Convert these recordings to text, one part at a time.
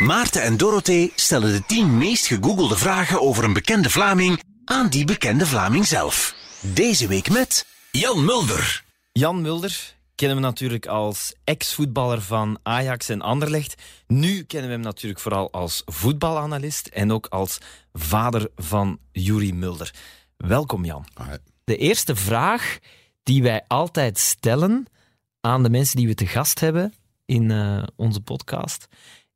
Maarten en Dorothee stellen de 10 meest gegoogelde vragen over een bekende Vlaming aan die bekende Vlaming zelf. Deze week met Jan Mulder. Jan Mulder kennen we natuurlijk als ex-voetballer van Ajax en Anderlecht. Nu kennen we hem natuurlijk vooral als voetbalanalist en ook als vader van Juri Mulder. Welkom Jan. De eerste vraag die wij altijd stellen aan de mensen die we te gast hebben in uh, onze podcast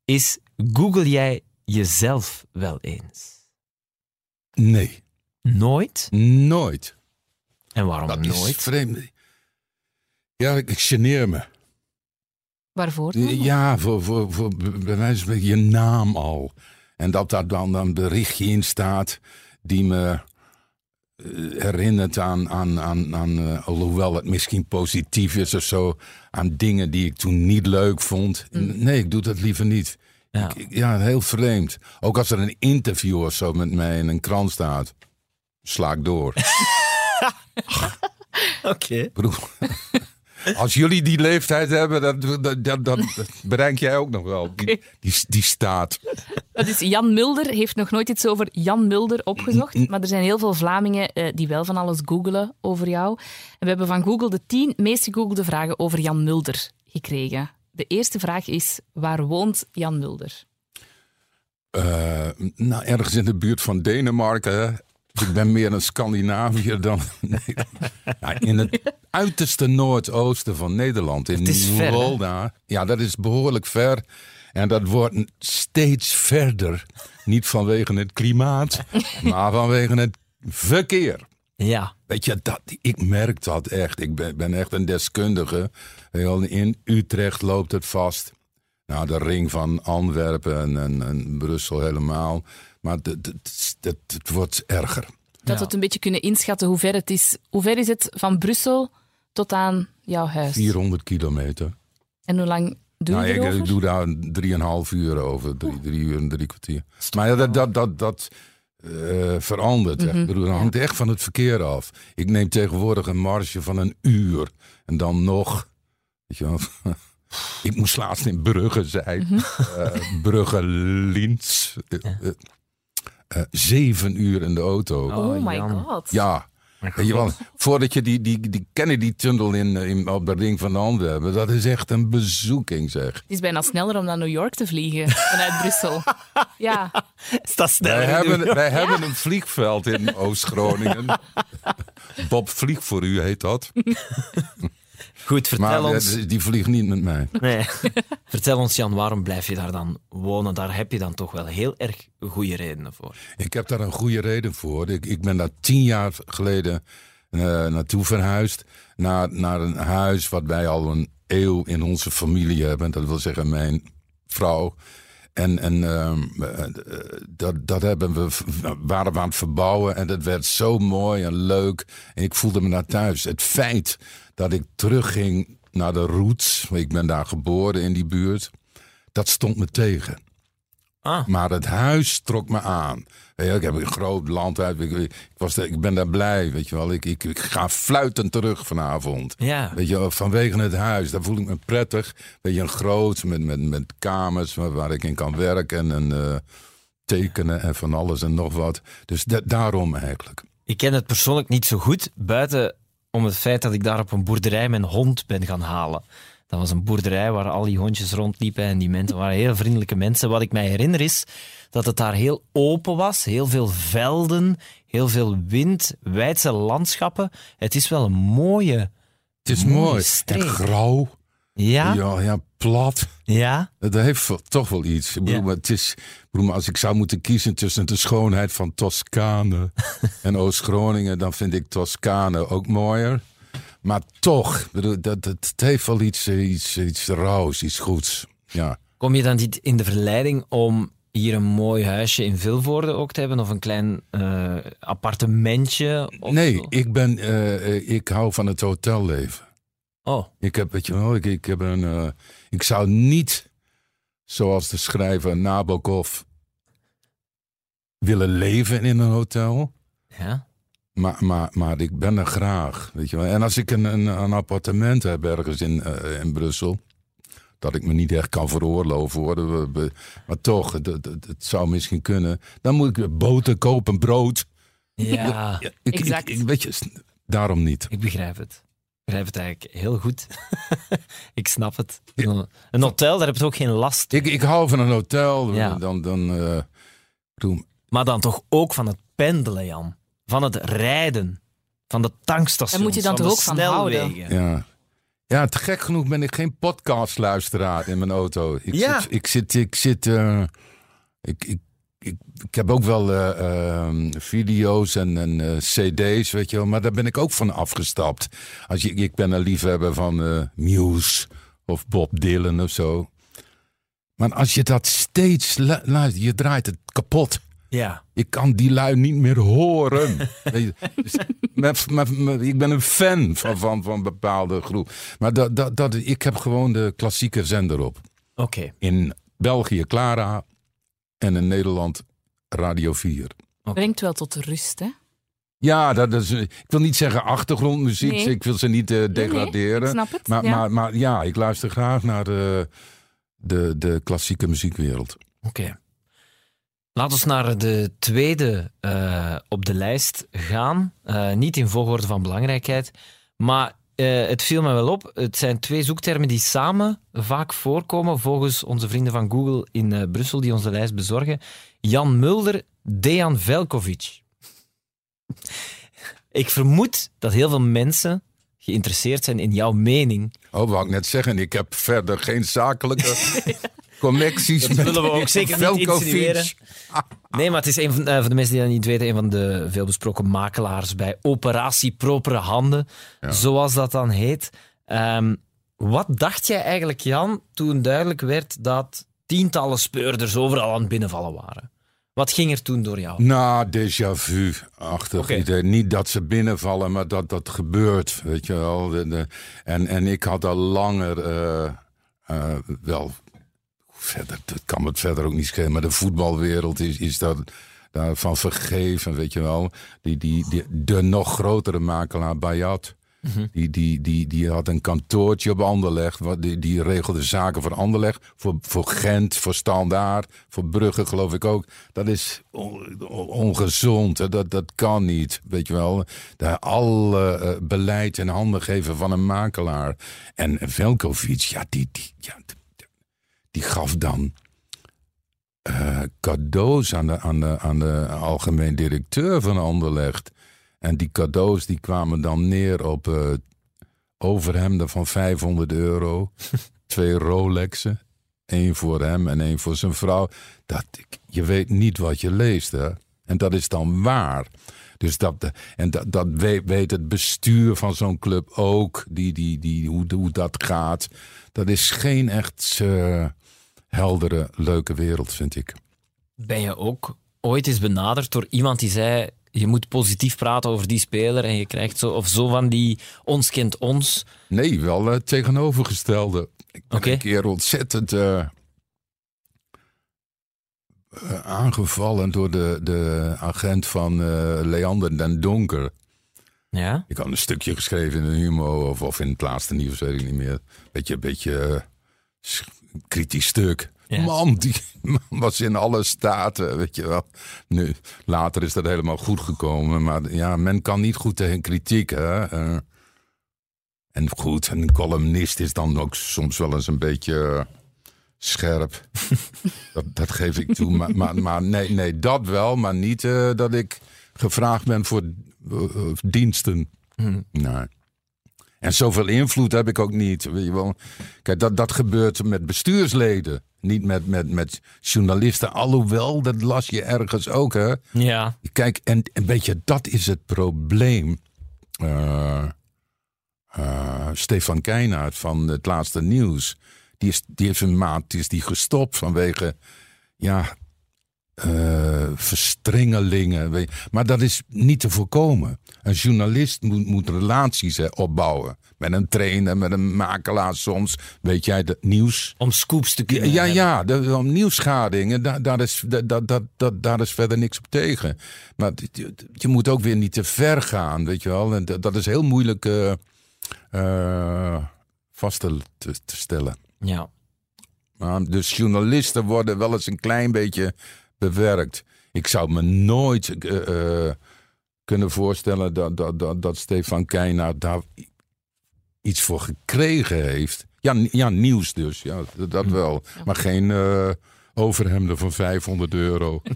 is: Google jij jezelf wel eens? Nee. Nooit? Nooit. En waarom Dat nooit? is vreemd. Ja, ik, ik geneer me. Waarvoor? dan? Ja, voor, voor, voor bij wijze van spreken je naam al. En dat daar dan een berichtje in staat die me eh, herinnert aan, aan, aan, aan eh, alhoewel het misschien positief is of zo, aan dingen die ik toen niet leuk vond. Nee, ik doe dat liever niet. Ja. Ik- ja, heel vreemd. Ook als er een interview of zo met mij in een krant staat, sla ik door. Oké. Als jullie die leeftijd hebben, dat, dat, dat, dat bereik jij ook nog wel. Die, die, die staat. Dat is Jan Mulder heeft nog nooit iets over Jan Mulder opgezocht. Maar er zijn heel veel Vlamingen eh, die wel van alles googelen over jou. En we hebben van Google de tien meest gegoogelde vragen over Jan Mulder gekregen. De eerste vraag is, waar woont Jan Mulder? eh, nou, ergens in de buurt van Denemarken. ik ben meer een Scandinaviër dan. Nee. Nou, in het uiterste noordoosten van Nederland. In? Nieuwolda. Ja, dat is behoorlijk ver. En dat wordt steeds verder. Niet vanwege het klimaat, maar vanwege het verkeer. Ja. Weet je, dat, ik merk dat echt. Ik ben, ben echt een deskundige. Heel In Utrecht loopt het vast. Nou, de ring van Antwerpen en, en, en Brussel helemaal. Maar het, het, het, het- het wordt erger. Dat Ja. we het een beetje kunnen inschatten hoe ver het is. Hoe ver is het van Brussel tot aan jouw huis? 400 kilometer. En hoe lang doe je Nou, ik, doe daar drieënhalf uur over. Drie, drie uur en drie kwartier. Maar ja, dat, dat, dat, dat eh, verandert. Ik bedoel, dat hangt echt van het verkeer af. Ik neem tegenwoordig een marge van een uur. En dan nog... Weet je wel... Ik moest laatst in Brugge zijn. Mhm. eh, Brugge-Liens. Eh, eh, zeven uur in de auto. Oh, Oh, my god. Ja. Weet je voordat je die, die, die Kennedy-tunnel in, eh, in, op de ring van de Antwerpen... dat is echt een bezoeking, zeg. Het is bijna sneller om naar New York te vliegen vanuit Brussel. Ja, Is dat snel? Wij, hebben, wij hebben een vliegveld in Oost-Groningen. Bob Vlieg voor u heet dat. Goed, vertel Maar ons. eh, die vliegt niet met mij. Nee. Vertel ons, Jan, waarom blijf je daar dan wonen? Daar heb je dan toch wel heel erg goede redenen voor. Ik heb daar een goede reden voor. Ik, ik ben daar tien jaar geleden eh, naartoe verhuisd. Naar, naar een huis wat wij al een eeuw in onze familie hebben. Dat wil zeggen mijn vrouw. En, en ehm, eh, eh, dat, dat hebben we, waren we aan het verbouwen. En dat werd zo mooi en leuk. En ik voelde me daar thuis. Het feit dat ik terugging naar de roots. Ik ben daar geboren in die buurt. Dat stond me tegen. Ah, Maar het huis trok me aan. Je, ik heb een groot land uit. Ik, ik, was ik ben daar blij, weet je wel. Ik, ik, ik ga fluitend terug vanavond. ja. Weet je, wel, vanwege het huis. Daar voel ik me prettig. Weet je, een groot met, met, met kamers waar, waar ik in kan werken en eh, tekenen en van alles en nog wat. Dus da- daarom eigenlijk. Ik ken het persoonlijk niet zo goed, buiten om het feit dat ik daar op een boerderij mijn hond ben gaan halen. Dat was een boerderij waar al die hondjes rondliepen en die mensen waren heel vriendelijke mensen. Wat ik mij herinner is dat het daar heel open was, heel veel velden, heel veel wind, wijdse landschappen. Het is wel een mooie... Het is mooi. En grauw. Ja? Ja, ja, plat. Ja? Dat heeft toch wel iets. Ik bedoel, Ja. het is, ik bedoel, maar als ik zou moeten kiezen tussen de schoonheid van Toscane en Oost-Groningen, dan vind ik Toscane ook mooier. Maar toch, bedoel, dat, dat, het heeft wel iets, iets, iets rauws, iets goeds. Ja. Kom je dan niet in de verleiding om hier een mooi huisje in Vilvoorde ook te hebben? Of een klein eh, appartementje? Of Nee, zo? ik, ben, eh, eh, ik hou van het hotelleven. Oh, Ik heb, weet je wel, ik, ik, heb een, ik zou niet, zoals de schrijver Nabokov, willen leven in een hotel. ja. Maar, maar, maar ik ben er graag. Weet je wel. En als ik een, een, een appartement heb ergens in, eh, in Brussel, dat ik me niet echt kan veroorloven worden. Maar toch, het, het, het zou misschien kunnen. Dan moet ik boter kopen, brood. Ja, Ik, ik- Exact. ik- weet je, daarom niet. ik begrijp het. Ik begrijp het eigenlijk heel goed. ik snap het. Een hotel, daar heb je ook geen last. Ik, ik hou van een hotel. Ja. Dan, dan, eh, doe- Maar dan toch ook van het pendelen, Jan. Van het rijden. Van de tankstations. Daar moet je dan toch ook van houden? snelwegen. ja. ja, te gek genoeg ben ik geen podcastluisteraar in mijn auto. Ik Ja. zit, ik zit, ik zit, eh, ik, ik, ik, ik heb ook wel eh, ehm, video's en, en eh, cd's, weet je wel. Maar daar ben ik ook van afgestapt. Als je, ik ben een liefhebber van eh, Muse of Bob Dylan of zo. Maar als je dat steeds lu- luistert, je draait het kapot. Ja. Ik kan die lui niet meer horen. Weet je, dus ik ben een fan van, van, van bepaalde groep. Maar dat, dat, dat, ik heb gewoon de klassieke zender op. Oké. In België Clara en in Nederland Radio 4. Brengt wel tot rust, hè? Ja, dat is, ik wil niet zeggen achtergrondmuziek. Nee. Ik wil ze niet eh, degraderen. ik snap het, Maar, ja. maar, maar ja, ik luister graag naar de, de, de klassieke muziekwereld. Oké. Laten we naar de tweede eh, op de lijst gaan. Eh, niet in volgorde van belangrijkheid. Maar eh, het viel me wel op. Het zijn twee zoektermen die samen vaak voorkomen. Volgens onze vrienden van Google in eh, Brussel, die onze lijst bezorgen. Jan Mulder, Dejan Velkovic. Ik vermoed dat heel veel mensen geïnteresseerd zijn in jouw mening. Oh, wou ik net zeggen. Ik heb verder geen zakelijke connecties Dat met willen we ook zeker niet insinueren. Nee, maar het is een van, eh, de mensen die dat niet weten, een van de veelbesproken makelaars bij Operatie Propere Handen, zoals dat dan heet. Ehm, wat dacht jij eigenlijk, Jan, toen duidelijk werd dat tientallen speurders overal aan het binnenvallen waren? Wat ging er toen door jou? Nou, déjà vu-achtig idee. Niet dat ze binnenvallen, maar dat dat gebeurt, weet je wel. En, en ik had al langer eh, eh, wel... Verder, dat kan me het verder ook niet schelen, maar de voetbalwereld is, is daar, daarvan vergeven, weet je wel. Die, die, die, de nog grotere makelaar, Bayat... Die, die, die, die had een kantoortje op Anderlecht. Die, die regelde zaken voor Anderlecht. Voor, voor Gent, voor Standaard, voor Brugge geloof ik ook. Dat is on- ongezond. Hè? Dat, dat kan niet. Weet je wel. Daar alle eh, beleid in handen geven van een makelaar. En Velkovic, ja, die, die, ja, die, gaf dan eh, cadeaus aan de, aan, de, aan de algemeen directeur van Anderlecht. En die cadeaus die kwamen dan neer op eh, overhemden van 500 euro. twee Rolexen. Eén voor hem en één voor zijn vrouw. Dat, je weet niet wat je leest, hè. En dat is dan waar. Dus dat, en dat, dat weet, weet het bestuur van zo'n club ook. Die, die, die, hoe, hoe dat gaat. Dat is geen echt eh, heldere, leuke wereld, vind ik. Ben je ook ooit eens benaderd door iemand die zei: je moet positief praten over die speler en je krijgt zo of zo van die ons kent ons? Nee, wel het tegenovergestelde. Ik ben een keer ontzettend eh, eh, aangevallen door de, de agent van eh, Leander den Donker. Ja. Ik had een stukje geschreven in de Humo of, of in het laatste nieuws, weet ik niet meer. Beetje, beetje eh, kritisch stuk. Man, die man was in alle staten, weet je wel. Nu, later is dat helemaal goed gekomen. Maar ja, men kan niet goed tegen kritiek, hè. Eh, en goed, een columnist is dan ook soms wel eens een beetje eh, scherp. dat, dat geef ik toe. Maar, maar, maar nee, nee, dat wel. Maar niet eh, dat ik gevraagd ben voor diensten. Nee. En zoveel invloed heb ik ook niet. Weet je wel. Kijk, dat, dat gebeurt met bestuursleden. Niet met, met, met journalisten. Alhoewel, dat las je ergens ook, hè. Ja. Kijk, en een beetje dat is het probleem. Eh, eh, Stefan Keinaert van het laatste nieuws. Die, is, die heeft een maand is die gestopt vanwege ja, eh, verstrengelingen. weet. Maar dat is niet te voorkomen. Een journalist moet, moet relaties hè, opbouwen. Met een trainer, met een makelaar soms. Weet jij, het nieuws. Om scoops te Ja, kunnen. ja, ja de, de nieuwsgadingen, daar, daar, is, daar, is verder niks op tegen. Maar je, je moet ook weer niet te ver gaan, weet je wel. En dat, dat is heel moeilijk eh, eh, vast te, te, te stellen. Ja. Dus journalisten worden wel eens een klein beetje bewerkt. Ik zou me nooit eh, eh, kunnen voorstellen dat, dat, dat, dat Stefan Keijnaar daar iets voor gekregen heeft. Ja, ja nieuws dus. Ja, dat, dat wel. Maar geen eh overhemden van 500 euro.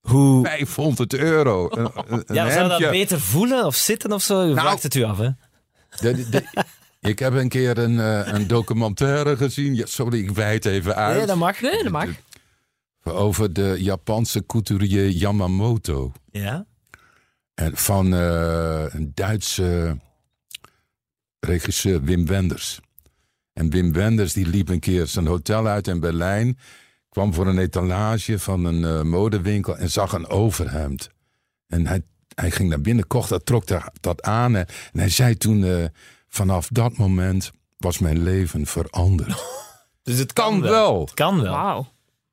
Hoe... 500 euro. Een, een- een Ja, zou dat beter voelen of zitten of zo? Je Nou. vraagt het u af, hè? De- de- ik heb een keer een, een documentaire gezien. Ja, sorry, ik wijd even uit. Nee, dat mag. Nee, dat mag. Over de Japanse couturier Yamamoto. Ja? En van eh, een Duitse regisseur Wim Wenders. En Wim Wenders die liep een keer zijn hotel uit in Berlijn. Kwam voor een etalage van een eh, modewinkel en zag een overhemd. En hij, hij ging naar binnen, kocht dat, trok daar, dat aan. En, en hij zei toen, eh, vanaf dat moment was mijn leven veranderd. Dus het kan wel. Het kan wel. Wauw.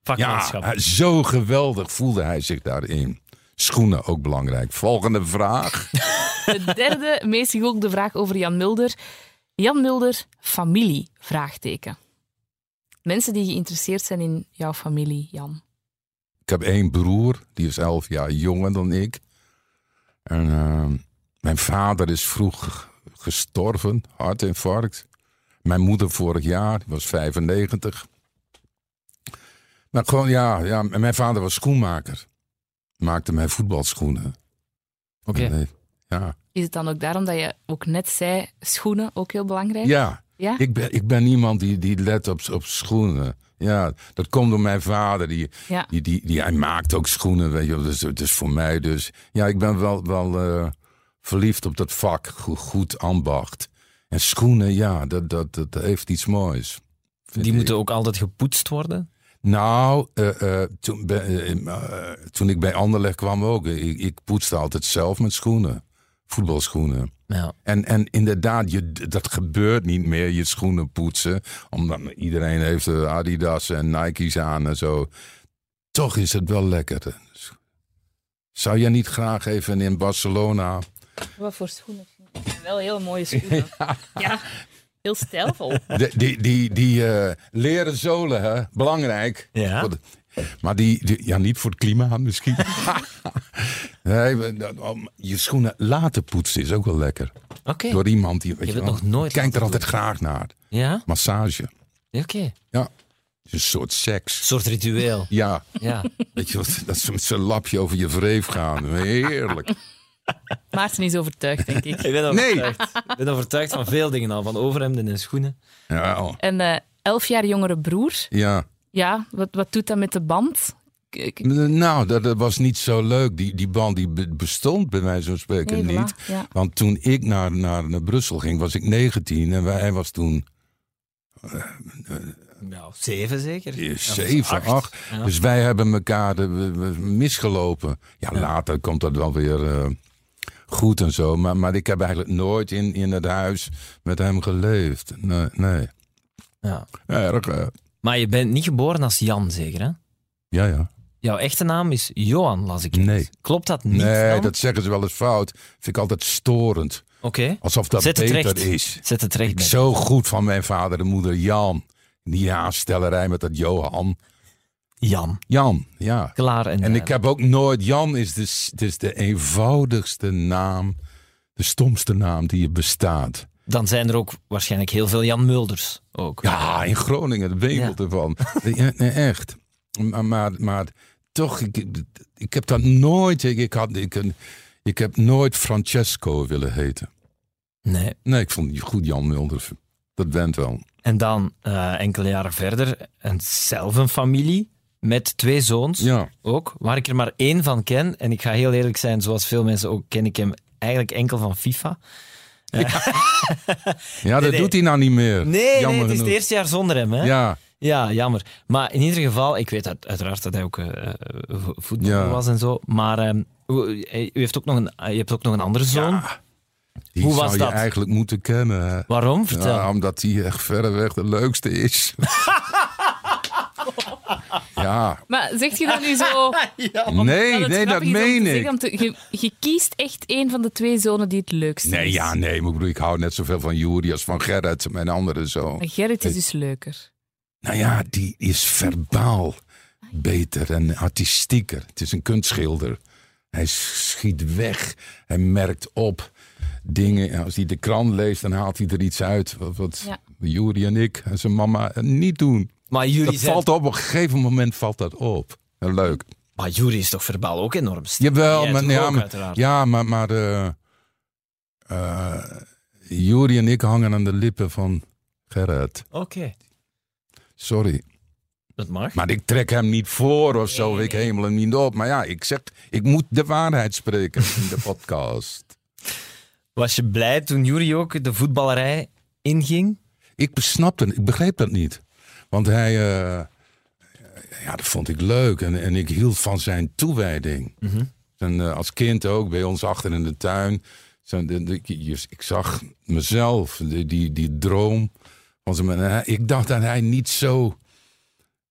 Ja, Vakmanschap. hij- zo geweldig voelde hij zich daarin. Schoenen ook belangrijk. Volgende vraag. De derde meest gegoogelde vraag over Jan Mulder. Jan Mulder, familie? Vraagteken. Mensen die geïnteresseerd zijn in jouw familie, Jan. Ik heb één broer, die is elf jaar jonger dan ik. En eh, mijn vader is vroeg gestorven, hartinfarct. Mijn moeder vorig jaar, die was 95. Maar gewoon, ja, ja, en mijn vader was schoenmaker. Maakte mij voetbalschoenen. Oké. Ja. Is het dan ook daarom dat je ook net zei, schoenen ook heel belangrijk? ja, Ja? ik ben, ik ben iemand die, die let op, op schoenen. Ja, dat komt door mijn vader. Die, Ja. Die, die, die, hij maakt ook schoenen, weet je. Dus het is voor mij dus... Ja, ik ben wel, wel eh, verliefd op dat vak. Goed, goed ambacht. En schoenen, ja, dat, dat, dat heeft iets moois. Die ik. moeten ook altijd gepoetst worden. Nou, eh, eh, toen, ben- eh, toen ik bij Anderlecht kwam ook. Ik, ik poetste altijd zelf met schoenen. Voetbalschoenen. Ja. En, en inderdaad, je, dat gebeurt niet meer, je schoenen poetsen. Omdat iedereen heeft Adidas en Nike's aan en zo. Toch is het wel lekker. Zou jij niet graag even in Barcelona... Wat voor schoenen? Wel heel mooie schoenen. Ja, heel stijlvol. De, die die, die eh, leren zolen, hè? belangrijk. Ja. Maar die, die- ja, niet voor het klimaat misschien. nee, je schoenen laten poetsen is ook wel lekker. Oké. Door iemand die, weet Je je hebt wel, het nog nooit ik kijk er altijd graag naar. Ja? Massage. Oké. Ja. Een soort seks. Een soort ritueel. Ja, Ja. weet je wat? Dat ze met zo'n lapje over je wreef gaan. Heerlijk. Maarten is overtuigd, denk ik. Ik ben Nee. overtuigd. Ik ben overtuigd van veel dingen al. Van overhemden en schoenen. Ja, oh. Een eh, elf jaar jongere broer. ja. Ja, wat, wat doet dat met de band? Nou, dat, dat was niet zo leuk. Die, die band die be- bestond bij mij zo spreken Nee, voilà, niet. ja. Want toen ik naar, naar, naar Brussel ging, was ik 19 en wij- hij was toen Ja, zeven zeker? 7, acht. 8. Ja. Dus wij hebben elkaar de- we- we- misgelopen. Ja, later komt dat wel weer eh, goed en zo. Maar, maar ik heb eigenlijk nooit in, in het huis met hem geleefd. Nee, nee. Ja. Erg. eh. Maar je bent niet geboren als Jan, zeker, hè? Ja, ja. Jouw echte naam is Johan, las ik. Nee. Klopt dat niet Nee, dan? dat zeggen ze wel eens fout. Vind ik altijd storend. Oké. Alsof dat Zet beter is. Zet het recht Ik zo goed van mijn vader en moeder Jan. Die aanstellerij met dat Johan. Jan. Jan, ja. Klaar en En ik duidelijk. heb ook nooit... Jan is de, is de eenvoudigste naam. De stomste naam die er bestaat. Dan zijn er ook waarschijnlijk heel veel Jan Mulders ook. Ja, in Groningen, wemelt ervan. Ja, nee, echt. Maar, maar, maar toch, ik, ik- heb dat nooit... Ik, ik, had, ik, ik heb nooit Francesco willen heten. Nee. Nee, ik vond je goed Jan Mulders. Dat went wel. En dan eh, enkele jaren verder, en zelf een familie met twee zoons Ja. ook, waar ik er maar één van ken. En ik ga heel eerlijk zijn, zoals veel mensen ook, ken ik hem eigenlijk enkel van FIFA. Ja, dat nee. doet hij nou niet meer. Nee, het is het eerste jaar zonder hem. Hè? Ja, Ja, jammer. Maar in ieder geval, ik weet uit- uiteraard dat hij ook vo- voetballer Ja. was en zo. Maar ehm, u, u heeft ook nog een, je hebt ook nog een andere zoon. Ja. die Hoe zou was je dat? eigenlijk moeten kennen. Waarom? Vertel. Ja, omdat hij echt verreweg de leukste is. Ja, Maar zeg je dat nu zo... nee, nee, dat meen ik. zeggen, te- je, je kiest echt een van de twee zonen die het leukst Nee, is. ja, nee, maar ik bedoel, ik hou net zoveel van Juri als van Gerrit, mijn andere zoon. Maar Gerrit is dus leuker. Nou ja, die is verbaal beter en artistieker. Het is een kunstschilder. Hij schiet weg, hij merkt op dingen. Als hij de krant leest, dan haalt hij er iets uit wat, wat Ja. Juri en ik en zijn mama niet doen. Maar Jury, Dat zijn- valt op, op een gegeven moment valt dat op. Leuk. maar Jury is toch verbaal ook enorm sterk? Jawel, maar, ja, ook, maar, ja, maar, maar eh eh, Juri en ik hangen aan de lippen van Gerrit. Oké, Sorry. dat mag. Maar ik trek hem niet voor of zo, ik hemel hem niet op. Maar ja, ik zeg, ik moet de waarheid spreken in de podcast. Was je blij toen Jury ook de voetballerij inging? Ik snapte, ik begreep dat niet. Want hij, eh, ja, dat vond ik leuk. En, en ik hield van zijn toewijding. En, eh, als kind ook, bij ons achter in de tuin. Zo, de- de- ik zag mezelf, die, die, die droom. Van hij- ik dacht dat hij niet zo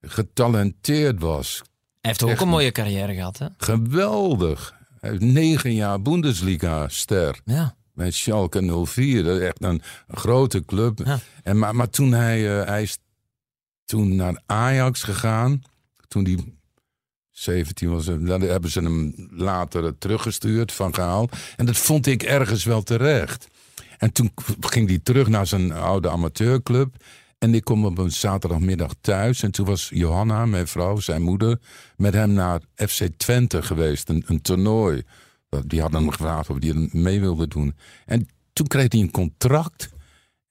getalenteerd was. Hij heeft ook Echt een mooie carrière gehad, hè? Geweldig. Hij heeft negen jaar Bundesliga-ster. Ja. Bij Schalke 04. Dat is echt een grote club. Ja. En, maar, maar toen hij, eh, hij is toen naar Ajax gegaan. Toen hij 17 was. eh, Dan hebben ze hem later teruggestuurd van gehaald. En dat vond ik ergens wel terecht. En toen ging hij terug naar zijn oude amateurclub. En ik kom op een zaterdagmiddag thuis. En toen was Johanna, mijn vrouw, zijn moeder, met hem naar FC Twente geweest. Een, een toernooi. Die hadden hem gevraagd of hij mee wilde doen. En toen kreeg hij een contract.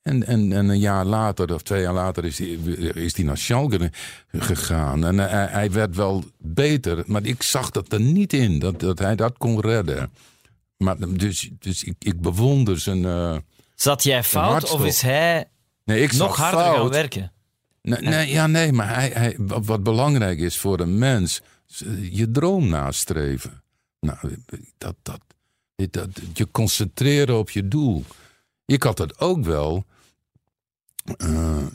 En, en, en een jaar later, of twee jaar later, is hij, is naar Schalke gegaan. En hij, hij werd wel beter, maar ik zag dat er niet in, dat, dat hij dat kon redden. Maar, dus dus ik, ik bewonder zijn... eh, Zat jij fout of is hij nee, ik nog harder gaan fout. werken? Nee, nee, ja, nee, maar hij, hij, wat, belangrijk is voor een mens, eh, je droom nastreven. Nou, dat, dat, dat, je concentreren op je doel. Ik had het ook wel. Eh,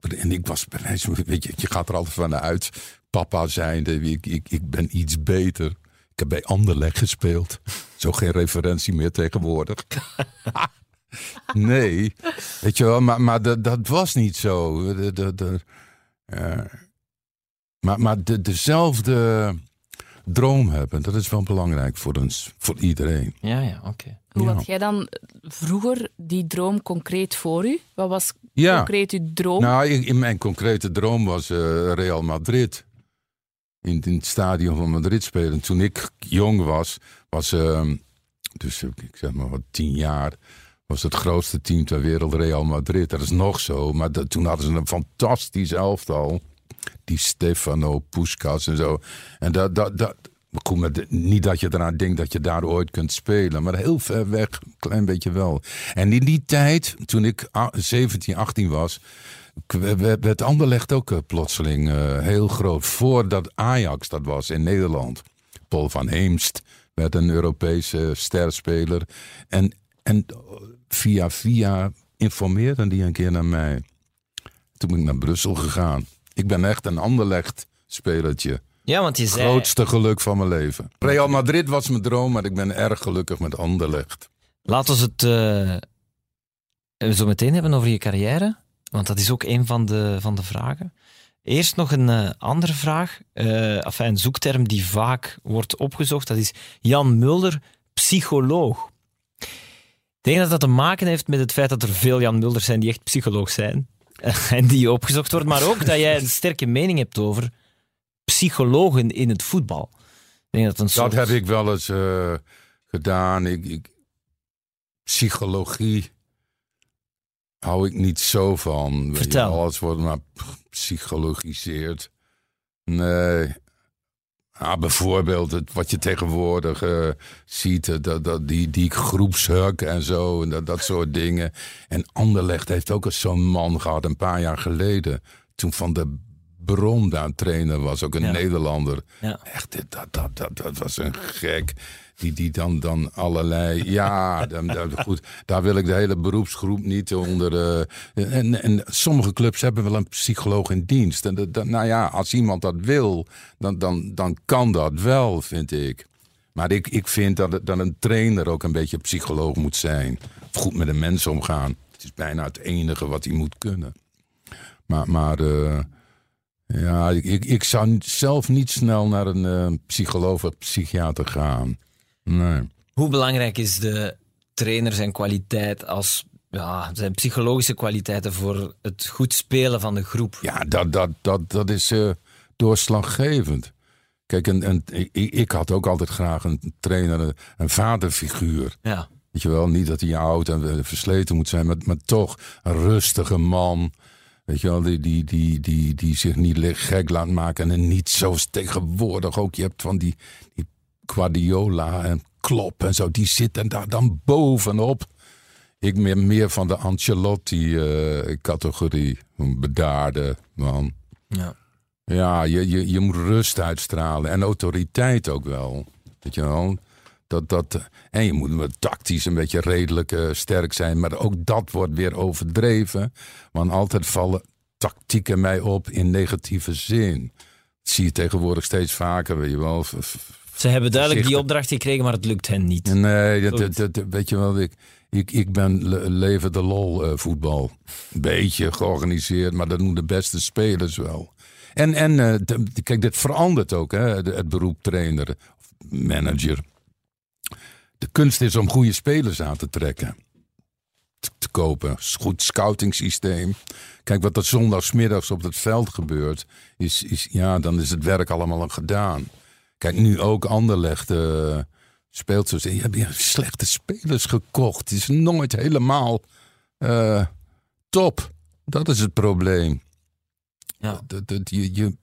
en ik was bij weet je, je gaat er altijd van uit. Papa zijnde, ik, ik, ben iets beter. Ik heb bij Anderlecht gespeeld. Zo geen referentie meer tegenwoordig. nee, weet je wel, maar, maar dat, dat was niet zo. De, de, de, eh, maar maar de, dezelfde droom hebben, dat is wel belangrijk voor ons, voor iedereen. Ja, ja, oké. Hoe Ja. had jij dan vroeger die droom concreet voor u? Wat was Ja. concreet uw droom? Nou, in, mijn concrete droom was eh, Real Madrid. In, in het stadion van Madrid spelen. Toen ik jong was, was, ehm, dus ik ik zeg maar wat tien jaar, was het grootste team ter wereld Real Madrid. Dat is nog zo, maar dat, toen hadden ze een fantastisch elftal. Die Stefano, Puskas en zo. En dat, dat, dat, niet dat je eraan denkt dat je daar ooit kunt spelen, maar heel ver weg, een klein beetje wel. En in die tijd, toen ik a- 17, 18 was, werd Anderlecht ook eh, plotseling eh, heel groot. Voordat Ajax dat was in Nederland. Paul van Heemst werd een Europese sterspeler. En, en via via informeerde die een keer naar mij. Toen ben ik naar Brussel gegaan. Ik ben echt een Anderlecht spelertje. Ja, want je zei... Grootste geluk van mijn leven. Real Madrid was mijn droom, maar ik ben erg gelukkig met Anderlecht. Laten we het eh, zo meteen hebben over je carrière. Want dat is ook een van de, van de vragen. Eerst nog een eh, andere vraag. eh enfin, een zoekterm die vaak wordt opgezocht. Dat is Jan Mulder, psycholoog. Ik denk dat dat te maken heeft met het feit dat er veel Jan Mulders zijn die echt psycholoog zijn. En die opgezocht worden. Maar ook dat jij een sterke mening hebt over psychologen in het voetbal. Ik denk dat een soort... Dat heb ik wel eens eh, gedaan. Ik, ik, psychologie hou ik niet zo van. Je, Vertel. Alles wordt maar psychologiseerd. Nee. Ah, bijvoorbeeld het, wat je tegenwoordig eh, ziet, eh, dat, dat, die, die groepshuk en zo, en dat, dat soort dingen. En Anderlecht heeft ook eens zo'n man gehad een paar jaar geleden. Toen Van de Bron daar trainer was, ook een Ja. Nederlander. Ja. Echt, dit- dat, dat, dat, dat was een gek. Die, die dan, dan allerlei. Ja, dan, dan- goed, daar wil ik de hele beroepsgroep niet onder. eh, en, en sommige clubs hebben wel een psycholoog in dienst. En dat, dat- nou ja, als iemand dat wil, dan, dan, dan kan dat wel, vind ik. Maar ik, ik vind dat, dat een trainer ook een beetje psycholoog moet zijn. Of goed met de mensen omgaan. Het is bijna het enige wat hij moet kunnen. Maar, maar eh, ja, ik, ik, zou zelf niet snel naar een eh, psycholoog of psychiater gaan. Nee. Hoe belangrijk is de trainer zijn kwaliteit als ja, zijn psychologische kwaliteiten voor het goed spelen van de groep? Ja, dat, dat, dat, dat is eh, doorslaggevend. Kijk, en, en, ik, ik had ook altijd graag een trainer, een, vaderfiguur. Ja. Weet je wel, niet dat hij oud en versleten moet zijn, maar, maar toch een rustige man. Weet je wel, die, die, die, die, die zich niet gek laat maken. En niet zoals tegenwoordig ook. Je hebt van die, die Guardiola en Klopp en zo. Die zitten daar dan bovenop. Ik meer, meer van de Ancelotti-categorie. een bedaarde man. ja. Ja, je, je, je moet rust uitstralen. En autoriteit ook wel. Weet je wel? Dat, dat, en je moet wel tactisch een beetje redelijk eh, sterk zijn. Maar ook dat wordt weer overdreven. Want altijd vallen tactieken mij op in negatieve zin. Dat zie je tegenwoordig steeds vaker, weet je wel. Ze hebben duidelijk die opdracht gekregen, maar het lukt hen niet. Nee, dat, dat, dat- weet je wel, ik, ik, ik ben le- leven de lol eh, voetbal. Een beetje georganiseerd, maar dat doen de beste spelers wel. En, en eh, de- kijk, dit verandert ook, hè, het beroep trainer of manager. De kunst is om goede spelers aan te trekken. Te, te kopen. Goed scouting systeem. Kijk, wat er zondagsmiddags op het veld gebeurt, is, is, ja, dan is het werk allemaal al gedaan. Kijk, nu ook Anderlecht eh, speelt zo. Je hebt je slechte spelers gekocht. Het is nooit helemaal eh, top. Dat is het probleem. Ja. Dat, dat, je, je...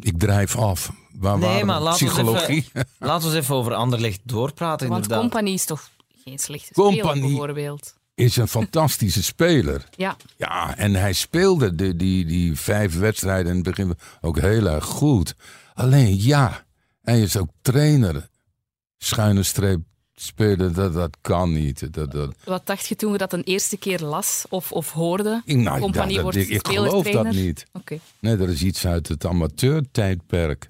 Ik drijf af. Waar Nee, waren maar laten we eens Psychologie. Laten we eens even over Anderlecht doorpraten, Want inderdaad. Company is toch geen slechte Company. speler, bijvoorbeeld. is een fantastische speler. Ja, Ja, en hij speelde de, die, die vijf wedstrijden in het begin ook heel erg goed. Alleen ja, hij is ook trainer. Schuine streep spelen, dat, dat kan niet. Dat, dat, wat dacht je toen je dat een eerste keer las of, of hoorde? ik, nou, Compagnie dat- ik, ik geloof dat niet. Oké. Nee, dat is iets uit het amateurtijdperk.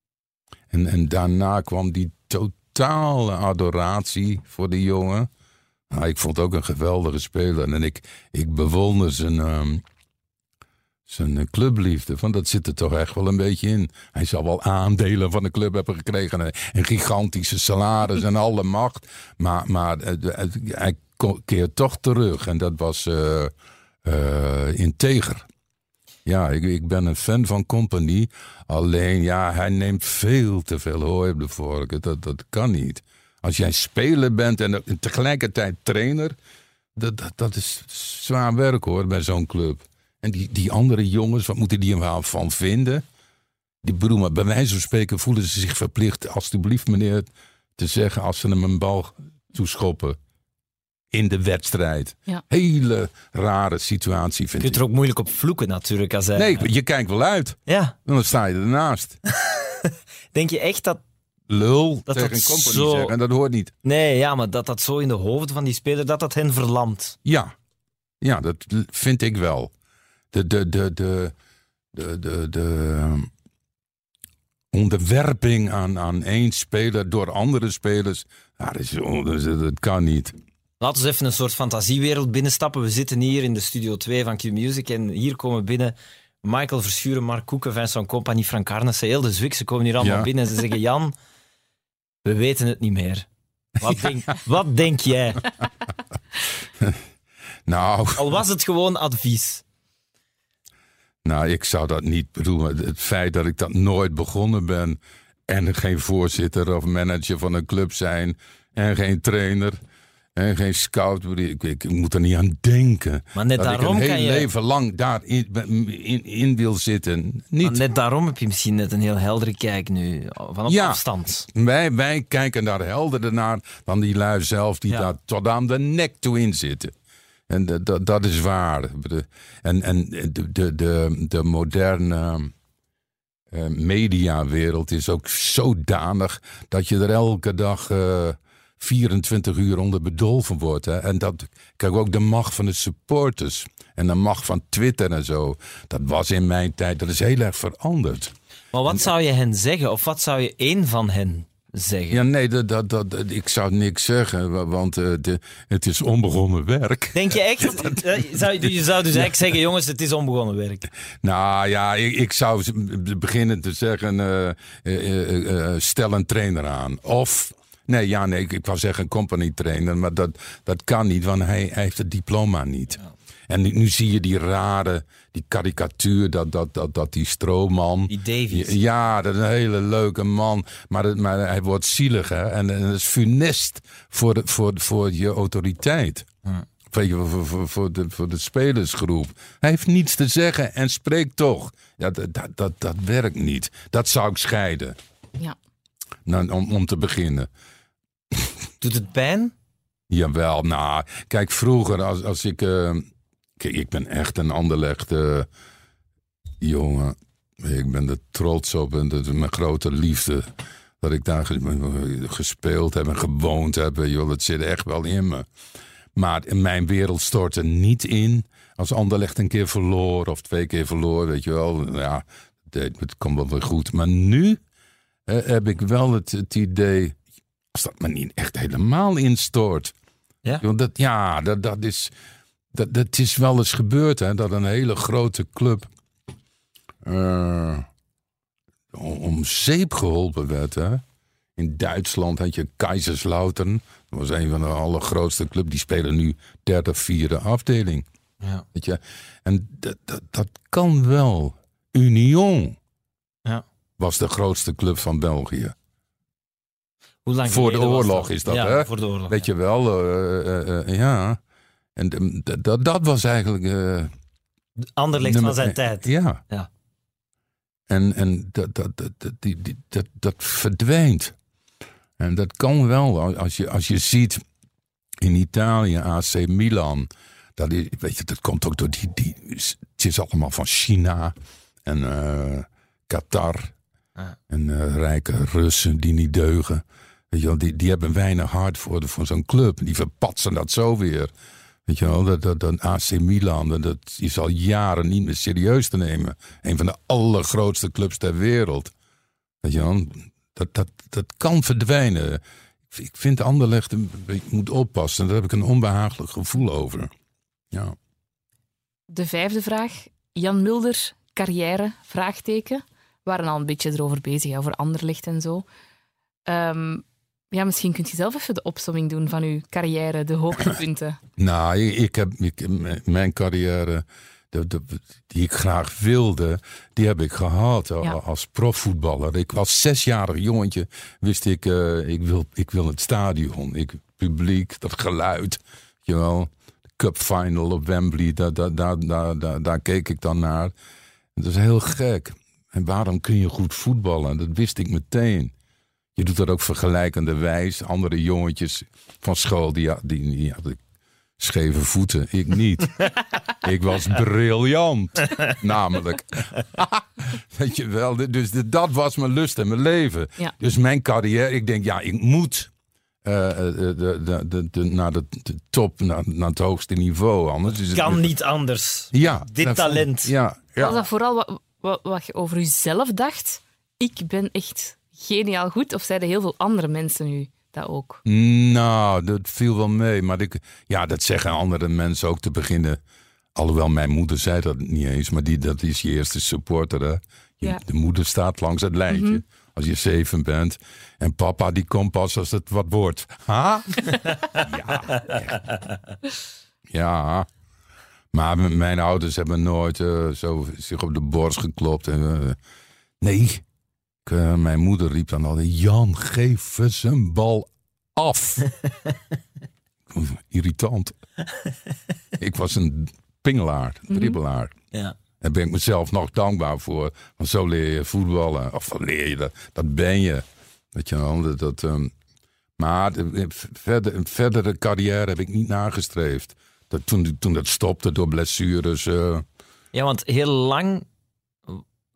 en, en daarna kwam die totale adoratie voor die jongen. Nou, ik vond ook een geweldige speler. En ik, ik bewonder zijn, ehm, zijn eh, clubliefde. Van dat zit er toch echt wel een beetje in. Hij zal wel aandelen van de club hebben gekregen. En een gigantische salaris en alle macht. Maar, maar eh, hij keert toch terug. En dat was eh, eh, integer. Ja, ik, ik ben een fan van Company. Alleen, ja, hij neemt veel te veel hooi op de. Dat, dat kan niet. Als jij speler bent en en tegelijkertijd trainer... Dat, dat is zwaar werk hoor, bij zo'n club. En die, die andere jongens, wat moeten die er wel van vinden? Die bedoel, maar bij wijze van spreken voelen ze zich verplicht... alstublieft meneer, te zeggen als ze hem een bal toeschoppen... in de wedstrijd. Ja. Hele rare situatie, Je vind kunt ik. er ook moeilijk op vloeken natuurlijk. Als hij, Nee, je kijkt wel uit. Ja, En dan sta je ernaast. denk je echt dat... Lul Dat tegen dat een company zo- zeggen. Dat hoort niet. Nee, ja, maar dat dat zo in de hoofden van die speler, dat dat hen verlamt. Ja, ja dat vind ik wel. De, de, de, de, de, de, de ehm, onderwerping aan, aan één speler door andere spelers. Ja, dat, is, dat, is- dat kan niet. Laten we even een soort fantasiewereld binnenstappen. We zitten hier in de studio 2 van Q-Music en hier komen binnen Michael Verschuren, Mark Koeken, Vincent Compagnie, Frank Arnessen, heel de Zwik. Ze komen hier allemaal Ja. binnen en ze zeggen, Jan, we weten het niet meer. Wat, denk, wat denk jij? Nou, Al was het gewoon advies. Nou, ik zou dat niet bedoelen. Het feit dat ik dat nooit begonnen ben. En geen voorzitter of manager van een club zijn. En geen trainer. En geen scout. Ik, ik, ik moet er niet aan denken. Maar net dat daarom ik een kan heel je- leven lang daar in, in, in wil zitten. Niet. Maar net daarom heb je misschien net een heel heldere kijk nu, van op Ja. afstand. Wij, wij kijken daar helderder naar dan die lui zelf die Ja. daar tot aan de nek toe in zitten. En dat- dat is waar. En, en de, de, de, de moderne eh, mediawereld is ook zodanig dat je er elke dag eh, 24 uur onder bedolven wordt. Hè? En dat, kijk ook de macht van de supporters en de macht van Twitter en zo. Dat was in mijn tijd, dat is heel erg veranderd. Maar wat zou je hen zeggen? Of wat zou je één van hen zeggen? Ja, nee, dat, dat, dat, ik zou niks zeggen, wa- want eh, de, het is onbegonnen werk. Denk je echt? Eh, Zou, je zou dus eigenlijk zeggen, jongens, het is onbegonnen werk. Nou ja, ik, ik zou beginnen te zeggen: eh, stel een trainer aan. Of. Nee, ja, nee, ik, ik wou zeggen company trainer, maar dat, dat kan niet, want hij, hij heeft het diploma niet. En nu, nu zie je die rare, die karikatuur, dat, dat, dat, dat die stroomman. Die Davies. Ja, dat is een hele leuke man. Maar, het- maar hij wordt zielig, hè? En, en dat is funest voor, de, voor, voor je autoriteit. Weet je, voor, voor, voor, de, voor de spelersgroep. Hij heeft niets te zeggen en spreekt toch. Ja, dat, dat, dat, dat werkt niet. Dat zou ik scheiden. Ja. Nou, om, om te beginnen. Doet het pijn? Jawel, nou, kijk, vroeger als, als ik... eh, kijk, ik ben echt een Anderlecht eh, jongen. Ik ben er trots op en dat is mijn grote liefde. Dat ik daar ges- gespeeld heb en gewoond heb. Joh, dat zit echt wel in me. Maar mijn wereld stortte niet in als Anderlecht een keer verloor of twee keer verloor. Weet je wel, ja, het, komt wel weer goed. Maar nu eh, heb ik wel het, het idee... als dat me niet echt helemaal instort... Ja? Want dat, ja, dat, dat, is, dat, dat is wel eens gebeurd, hè, dat een hele grote club eh, om, zeep geholpen werd. Hè. In Duitsland had je Kaiserslautern. Dat was een van de allergrootste clubs. Die spelen nu derde, vierde afdeling. Ja. Weet je? En dat, dat, dat kan wel. Union ja. was de grootste club van België. Hoe lang Voor de oorlog is dat, ja, hè? voor de oorlog. Weet je wel, eh, eh, ja. En eh, dat- was eigenlijk. Anderlecht nummer van zijn tijd. Ja. Ja. En, en dat, dat, dat, die, die, dat, dat verdwijnt. En dat kan wel. Als je, als je ziet in Italië, AC Milan. Dat, is, weet je, dat komt ook door die, die. Het is allemaal van China en eh, Qatar. En eh, rijke Russen die niet deugen. Weet je wel, die, die hebben weinig hart voor, voor zo'n club. Die verpatsen dat zo weer. Weet je wel, dat, dat, AC Milan, dat, is al jaren niet meer serieus te nemen. Een van de allergrootste clubs ter wereld. Weet je wel, dat, dat, dat kan verdwijnen. Ik- Ik vind Anderlecht, beetje- moet oppassen. Daar heb ik een onbehagelijk gevoel over. Ja. De vijfde vraag. Jan Mulder, carrière, vraagteken. We waren al een beetje erover bezig, over Anderlecht en zo. Ehm, ja, misschien kunt je zelf even de opsomming doen van uw carrière, de hoogtepunten. Nou, ik, heb ik, mijn carrière, de, de- die ik graag wilde, die heb ik gehad Ja. als profvoetballer. Ik was zesjarig jongetje, wist ik, eh, ik, wil, ik wil het stadion. Ik, publiek, dat geluid, je wel. De cup final op Wembley, daar, daar, daar, daar, daar, daar keek ik dan naar. Dat is heel gek. En waarom kun je goed voetballen? Dat wist ik meteen. Je doet dat ook vergelijkende wijs. Andere jongetjes van school, die, die, die hadden scheve voeten. Ik niet. ik was briljant. Namelijk. Weet je wel. Dus dat was mijn lust en mijn leven. Ja. Dus mijn carrière, ik denk, ja, ik moet eh, eh, de, de, de, de, naar de, de top, naar, naar het hoogste niveau. Anders is het Kan niet anders. Ja, Dit dat- talent. Ja, ja. Was dat vooral wat, wat, wat je over jezelf dacht? Ik ben echt geniaal goed. Of zeiden heel veel andere mensen nu dat ook? Nou, dat viel wel mee. Maar ik, ja, dat zeggen andere mensen ook te beginnen. Alhoewel mijn moeder zei dat niet eens. Maar die, dat is je eerste supporter. Hè? Je- Ja. De moeder staat langs het lijntje. Als je zeven bent. En papa die komt pas als het wat wordt. Ha? ja. Ja. Maar mijn ouders hebben nooit eh, zo zich op de borst geklopt. En, eh, nee. Ik, eh, mijn moeder riep dan altijd... Jan, geef eens een bal af. Irritant. ik was een pingelaar, dribbelaar. Ja. Daar ben ik mezelf nog dankbaar voor. Want zo leer je voetballen. Of leer je dat? Dat ben je. Weet je wel. Dat, dat, ehm, maar de- verder, een verdere carrière heb ik niet nagestreefd. Dat, toen, toen dat stopte door blessures. eh, ja, want heel lang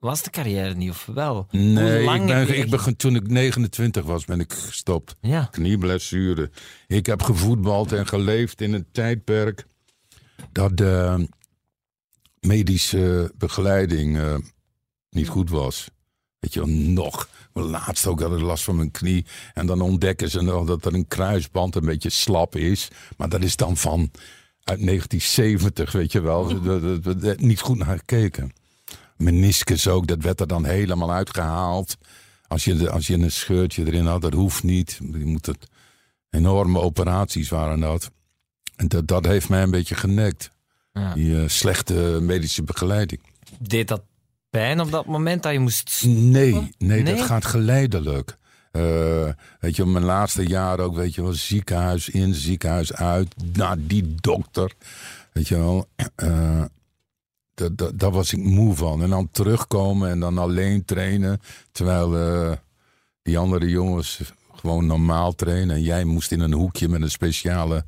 was de carrière niet, of wel? Nee, Hoe lang ik ben, ik ben, toen ik 29 was, ben ik gestopt. Ja. Knieblessure. Ik heb gevoetbald en geleefd in een tijdperk dat de medische begeleiding eh, niet goed was. Weet je wel, nog. Laatst ook had ik last van mijn knie. En dan ontdekken ze nog dat er een kruisband een beetje slap is. Maar dat is dan van uit 1970, weet je wel. Niet goed naar gekeken. Meniscus ook, dat werd er dan helemaal uitgehaald. Als je, als je een scheurtje erin had, dat hoeft niet. Je moet het, enorme operaties waren dat. En dat, dat heeft mij een beetje genekt. Ja. Die eh, slechte medische begeleiding. Deed dat pijn op dat moment dat je moest... Nee, nee, Nee? dat gaat geleidelijk. Eh, weet je, mijn laatste jaar ook, weet je wel, ziekenhuis in, ziekenhuis uit, naar die dokter. Weet je wel, eh, dat- dat- daar was ik moe van. En dan terugkomen en dan alleen trainen, terwijl eh, die andere jongens gewoon normaal trainen. En jij moest in een hoekje met een speciale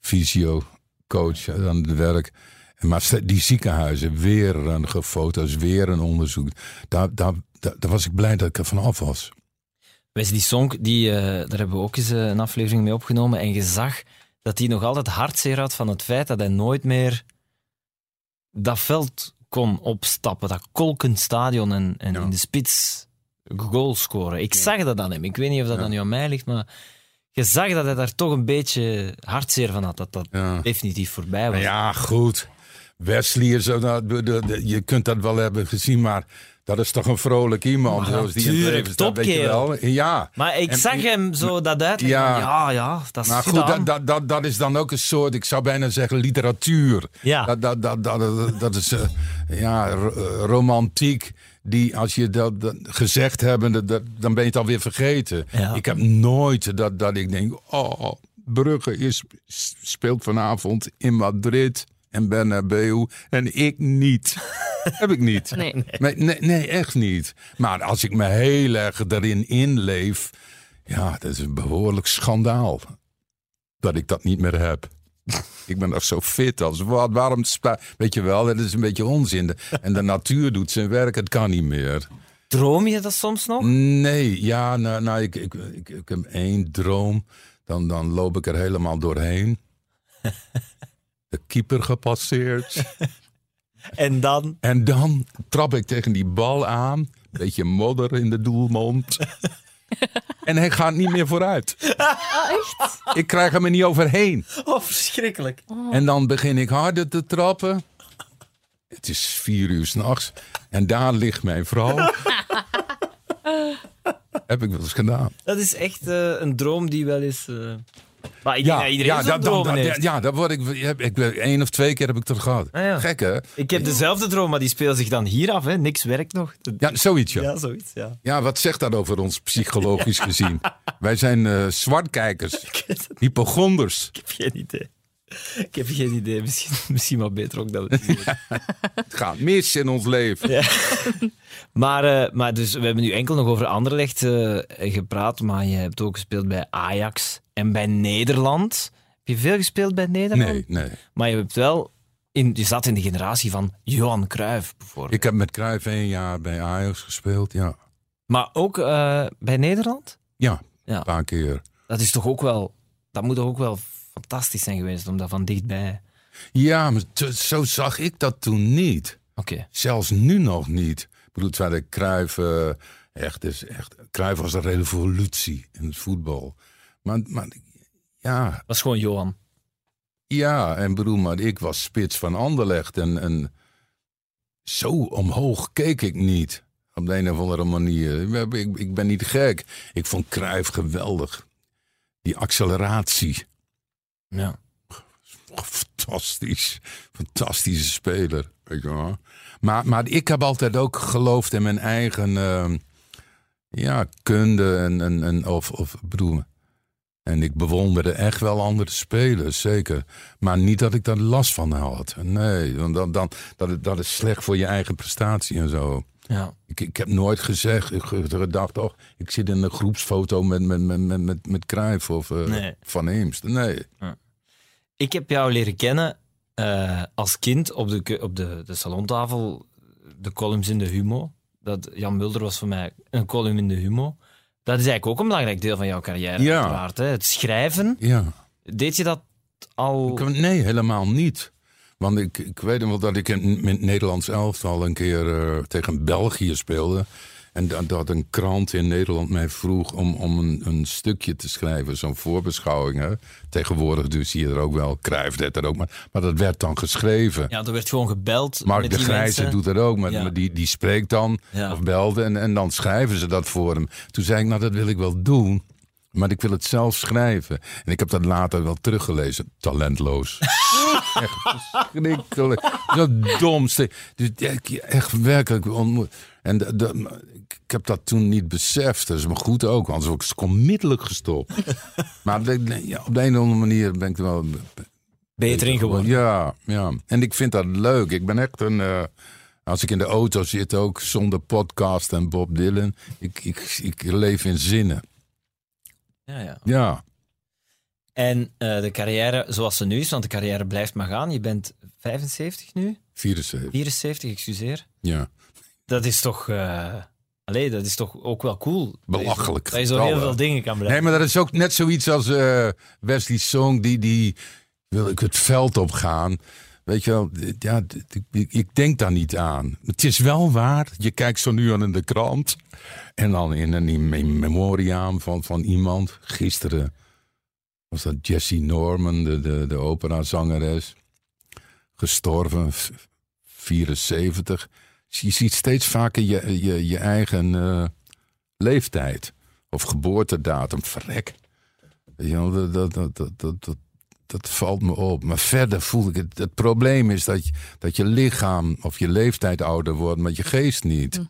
fysiocoach aan het werk. En Maar die ziekenhuizen, weer een foto's, weer een onderzoek. Daar, daar, daar, daar was ik blij dat ik er vanaf was. Wesley Sonk, die, eh, daar hebben we ook eens eh, een aflevering mee opgenomen. En je zag dat hij nog altijd hartzeer had van het feit dat hij nooit meer dat veld kon opstappen. Dat kolkend stadion en, en Ja. in de spits goal scoren. Ik zag dat aan hem. Ik weet niet of dat Ja. aan nu aan mij ligt, maar je zag dat hij daar toch een beetje hartzeer van had. Dat dat definitief voorbij was. Ja, goed. Wesley is zo, nou, de- de- de- je kunt dat wel hebben gezien, maar dat is toch een vrolijk iemand. Maar zoals die in het natuurlijk, leven staat, weet je wel. Ja. Maar ik En- zag hem zo dat uitleggen. Ja. Ja, dat is Maar goed, dat, dat, dat, dat is dan ook een soort, ik zou bijna zeggen, literatuur. Ja. Dat, dat, dat, dat, is eh, ja, eh, romantiek. Die, als je dat, dat gezegd hebben, dat, dat- dan ben je het alweer vergeten. Ja. Ik heb nooit dat, dat ik denk, oh, Brugge is, speelt vanavond in Madrid en Bernabeu en ik niet. heb ik niet. Nee. Nee, nee, nee, echt niet. Maar als ik me heel erg erin inleef, ja, dat is een behoorlijk schandaal dat ik dat niet meer heb. Ik ben nog zo fit als wat. Waarom spa- Weet je wel, dat is een beetje onzin. En de natuur doet zijn werk, het kan niet meer. Droom je dat soms nog? Nee, ja, nou, nou ik, ik, ik, ik heb één droom. Dan, dan loop ik er helemaal doorheen. De keeper gepasseerd. En dan? En dan trap ik tegen die bal aan. Beetje modder in de doelmond. En hij gaat niet meer vooruit. Ik krijg hem er niet overheen. Oh, verschrikkelijk. En dan begin ik harder te trappen. Het is vier uur s'nachts. En daar ligt mijn vrouw. Heb ik wel eens gedaan. Dat is echt eh, een droom die wel eens... eh, Maar ik denk dat iedereen zo'n dat, dromen dat, heeft. ja, dat word ik, ik. Één of twee keer heb ik het gehad. Ah, ja. Gek hè? Ik heb dezelfde droom, maar die speelt zich dan hier af. Hè. Niks werkt nog. Dat- Ja, zoiets ja. Ja, zoiets, ja. Ja, wat zegt dat over ons psychologisch gezien? Wij zijn eh, zwartkijkers, hypochonders. Ik heb geen idee. Ik heb geen idee. Misschien, misschien maar beter ook dat het niet. Het gaat mis in ons leven. Maar, eh, maar dus, we hebben nu enkel nog over Anderlecht eh, gepraat, maar je hebt ook gespeeld bij Ajax en bij Nederland. Heb je veel gespeeld bij Nederland? Nee, nee. Maar je, hebt wel in, je zat in de generatie van Johan Cruijff bijvoorbeeld. Ik heb met Cruijff één jaar bij Ajax gespeeld, ja. Maar ook eh, bij Nederland? Ja, Ja. een paar keer. Dat is toch ook wel... Dat moet toch ook wel fantastisch zijn geweest om dat van dichtbij... Ja, maar zo zag ik dat toen niet. Oké. Zelfs nu nog niet. Ik bedoel, terwijl Cruijff eh, echt is. Echt, Cruijff was een revolutie in het voetbal. Maar, maar ja, Dat is gewoon Johan. ja, en bedoel, maar ik was spits van Anderlecht. En, en zo omhoog keek ik niet. Op de een of andere manier. Ik, ik, ben niet gek. Ik vond Cruijff geweldig. Die acceleratie. Ja. Fantastisch. Fantastische speler. Weet je wel. Maar, maar ik heb altijd ook geloofd in mijn eigen eh, ja, kunde. En, en, en, of, of bedoel, en ik bewonderde echt wel andere spelers, zeker. Maar niet dat ik daar last van had. Nee, want dan, dan, dat, is- dat is slecht voor je eigen prestatie en zo. ja. Ik, ik heb nooit gezegd, ik heb gedacht, oh, ik zit in een groepsfoto met, met, met, met, met, met Cruijff of eh, Nee. Van Eemst. Nee. Ik heb jou leren kennen eh, als kind op, de, op de, de salontafel, de columns in de Humo. dat Jan Mulder was voor mij een column in de Humo. Dat is eigenlijk ook een belangrijk deel van jouw carrière, Ja. uiteraard. Hè? Het schrijven. Ja. Deed je dat al... Ik- Nee, helemaal niet. Want ik, ik weet nog wel dat ik in, in het Nederlands elftal een keer eh, tegen België speelde. En dat, dat een krant in Nederland mij vroeg om, om een, een stukje te schrijven, zo'n voorbeschouwing. Hè. Tegenwoordig dus zie je er ook wel, Cruijff deed dat ook, maar, maar dat werd dan geschreven. Ja, er werd gewoon gebeld Mark met de die Grijze doet dat ook, maar, Ja. maar die, die spreekt dan Ja. of belde en, en dan schrijven ze dat voor hem. Toen zei ik, nou dat wil ik wel doen, maar ik wil het zelf schrijven. En ik heb dat later wel teruggelezen, talentloos. echt verschrikkelijk. Zo domste. Dus echt werkelijk ontmoet. En de- de- ik heb dat toen niet beseft. Dat is me goed ook, want anders was ik onmiddellijk gestopt. maar de- ja, op de een of andere manier ben ik er wel Beter in geworden. ja, ja. En ik vind dat leuk. Ik ben echt een. eh, als ik in de auto zit, ook zonder podcast en Bob Dylan. Ik, ik, ik leef in zinnen. Ja, ja. Ja. En eh, de carrière zoals ze nu is, want de carrière blijft maar gaan. Je bent 75 nu? 74. 74, excuseer. Ja. Dat is toch... allee, dat is toch ook wel cool. Belachelijk Dat je zo heel veel dingen kan bereiken. Nee, maar dat is ook net zoiets als eh, Wesley Song. Die, die wil ik het veld op gaan. Weet je wel, ja, ik, denk daar niet aan. Het is wel waar. Je kijkt zo nu aan in de krant. En dan in een memoriaam van, van iemand. Gisteren was dat Jessie Norman, de, de, de operazangeres. Gestorven, v- 74. Je ziet steeds vaker je, je, je eigen eh, leeftijd. Of geboortedatum. Verrek. Je dat, dat, dat, dat, dat, valt me op. Maar verder voel ik het. Het probleem is dat je, dat je lichaam of je leeftijd ouder wordt, maar je geest niet.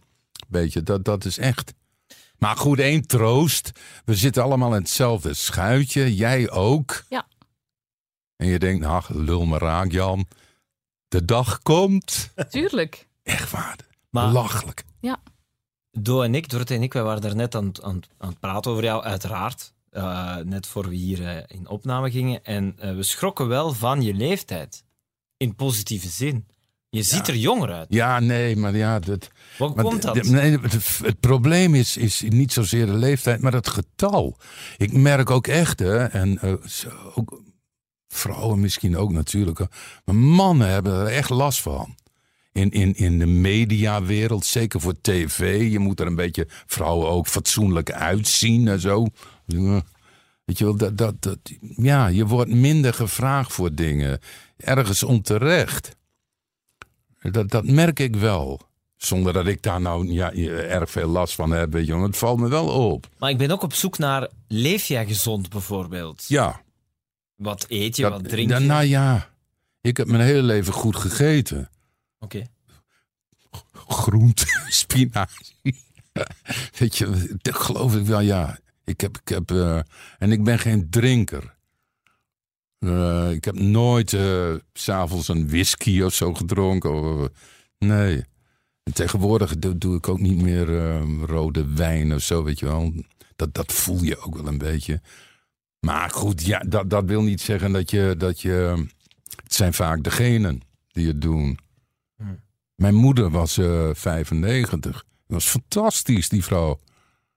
Weet je, dat, dat is echt. Maar goed, één troost. We zitten allemaal in hetzelfde schuitje. Jij ook. Ja. En je denkt, ach, lul me raak, Jan. De dag komt. Tuurlijk. Echt waar. Maar- Belachelijk. Do en ik, Dorothee en ik, wij waren daar net aan, het- aan, het- aan het praten over jou, uiteraard. Eh, net voor we hier eh, in opname gingen. En eh, we schrokken wel van je leeftijd. In positieve zin. Je ziet er jonger uit. Ja, nee, maar ja, dat, Maar komt dat? de- nee, het, het probleem is, is niet zozeer de leeftijd, maar het getal. Ik merk ook echt, hè, en ook, vrouwen misschien ook natuurlijk, maar mannen hebben er echt last van. In, in, in de mediawereld, zeker voor tv. Je moet er een beetje vrouwen ook fatsoenlijk uitzien en zo. Weet je wel, dat, dat, dat, ja, je wordt minder gevraagd voor dingen. Ergens onterecht. Dat, dat merk ik wel. Zonder dat ik daar nou ja, erg veel last van heb, weet je wel. Het valt me wel op. Maar ik ben ook op zoek naar, leef jij gezond bijvoorbeeld? Ja. Wat eet je, dat- wat drink je? Nou ja, ik heb mijn hele leven goed gegeten. Oké. Groente, spinazie. weet je, dat geloof ik wel, ja. Ik heb, ik heb, eh, en ik ben geen drinker. Eh, ik heb nooit eh, s s'avonds een whisky of zo gedronken. Of, eh, nee. En tegenwoordig doe, ik ook niet meer eh, rode wijn of zo, weet je wel. Dat, dat voel je ook wel een beetje. Maar goed, ja, dat, dat wil niet zeggen dat je, dat je... Het zijn vaak degenen die het doen. Mijn moeder was eh 95. Dat was fantastisch, die vrouw.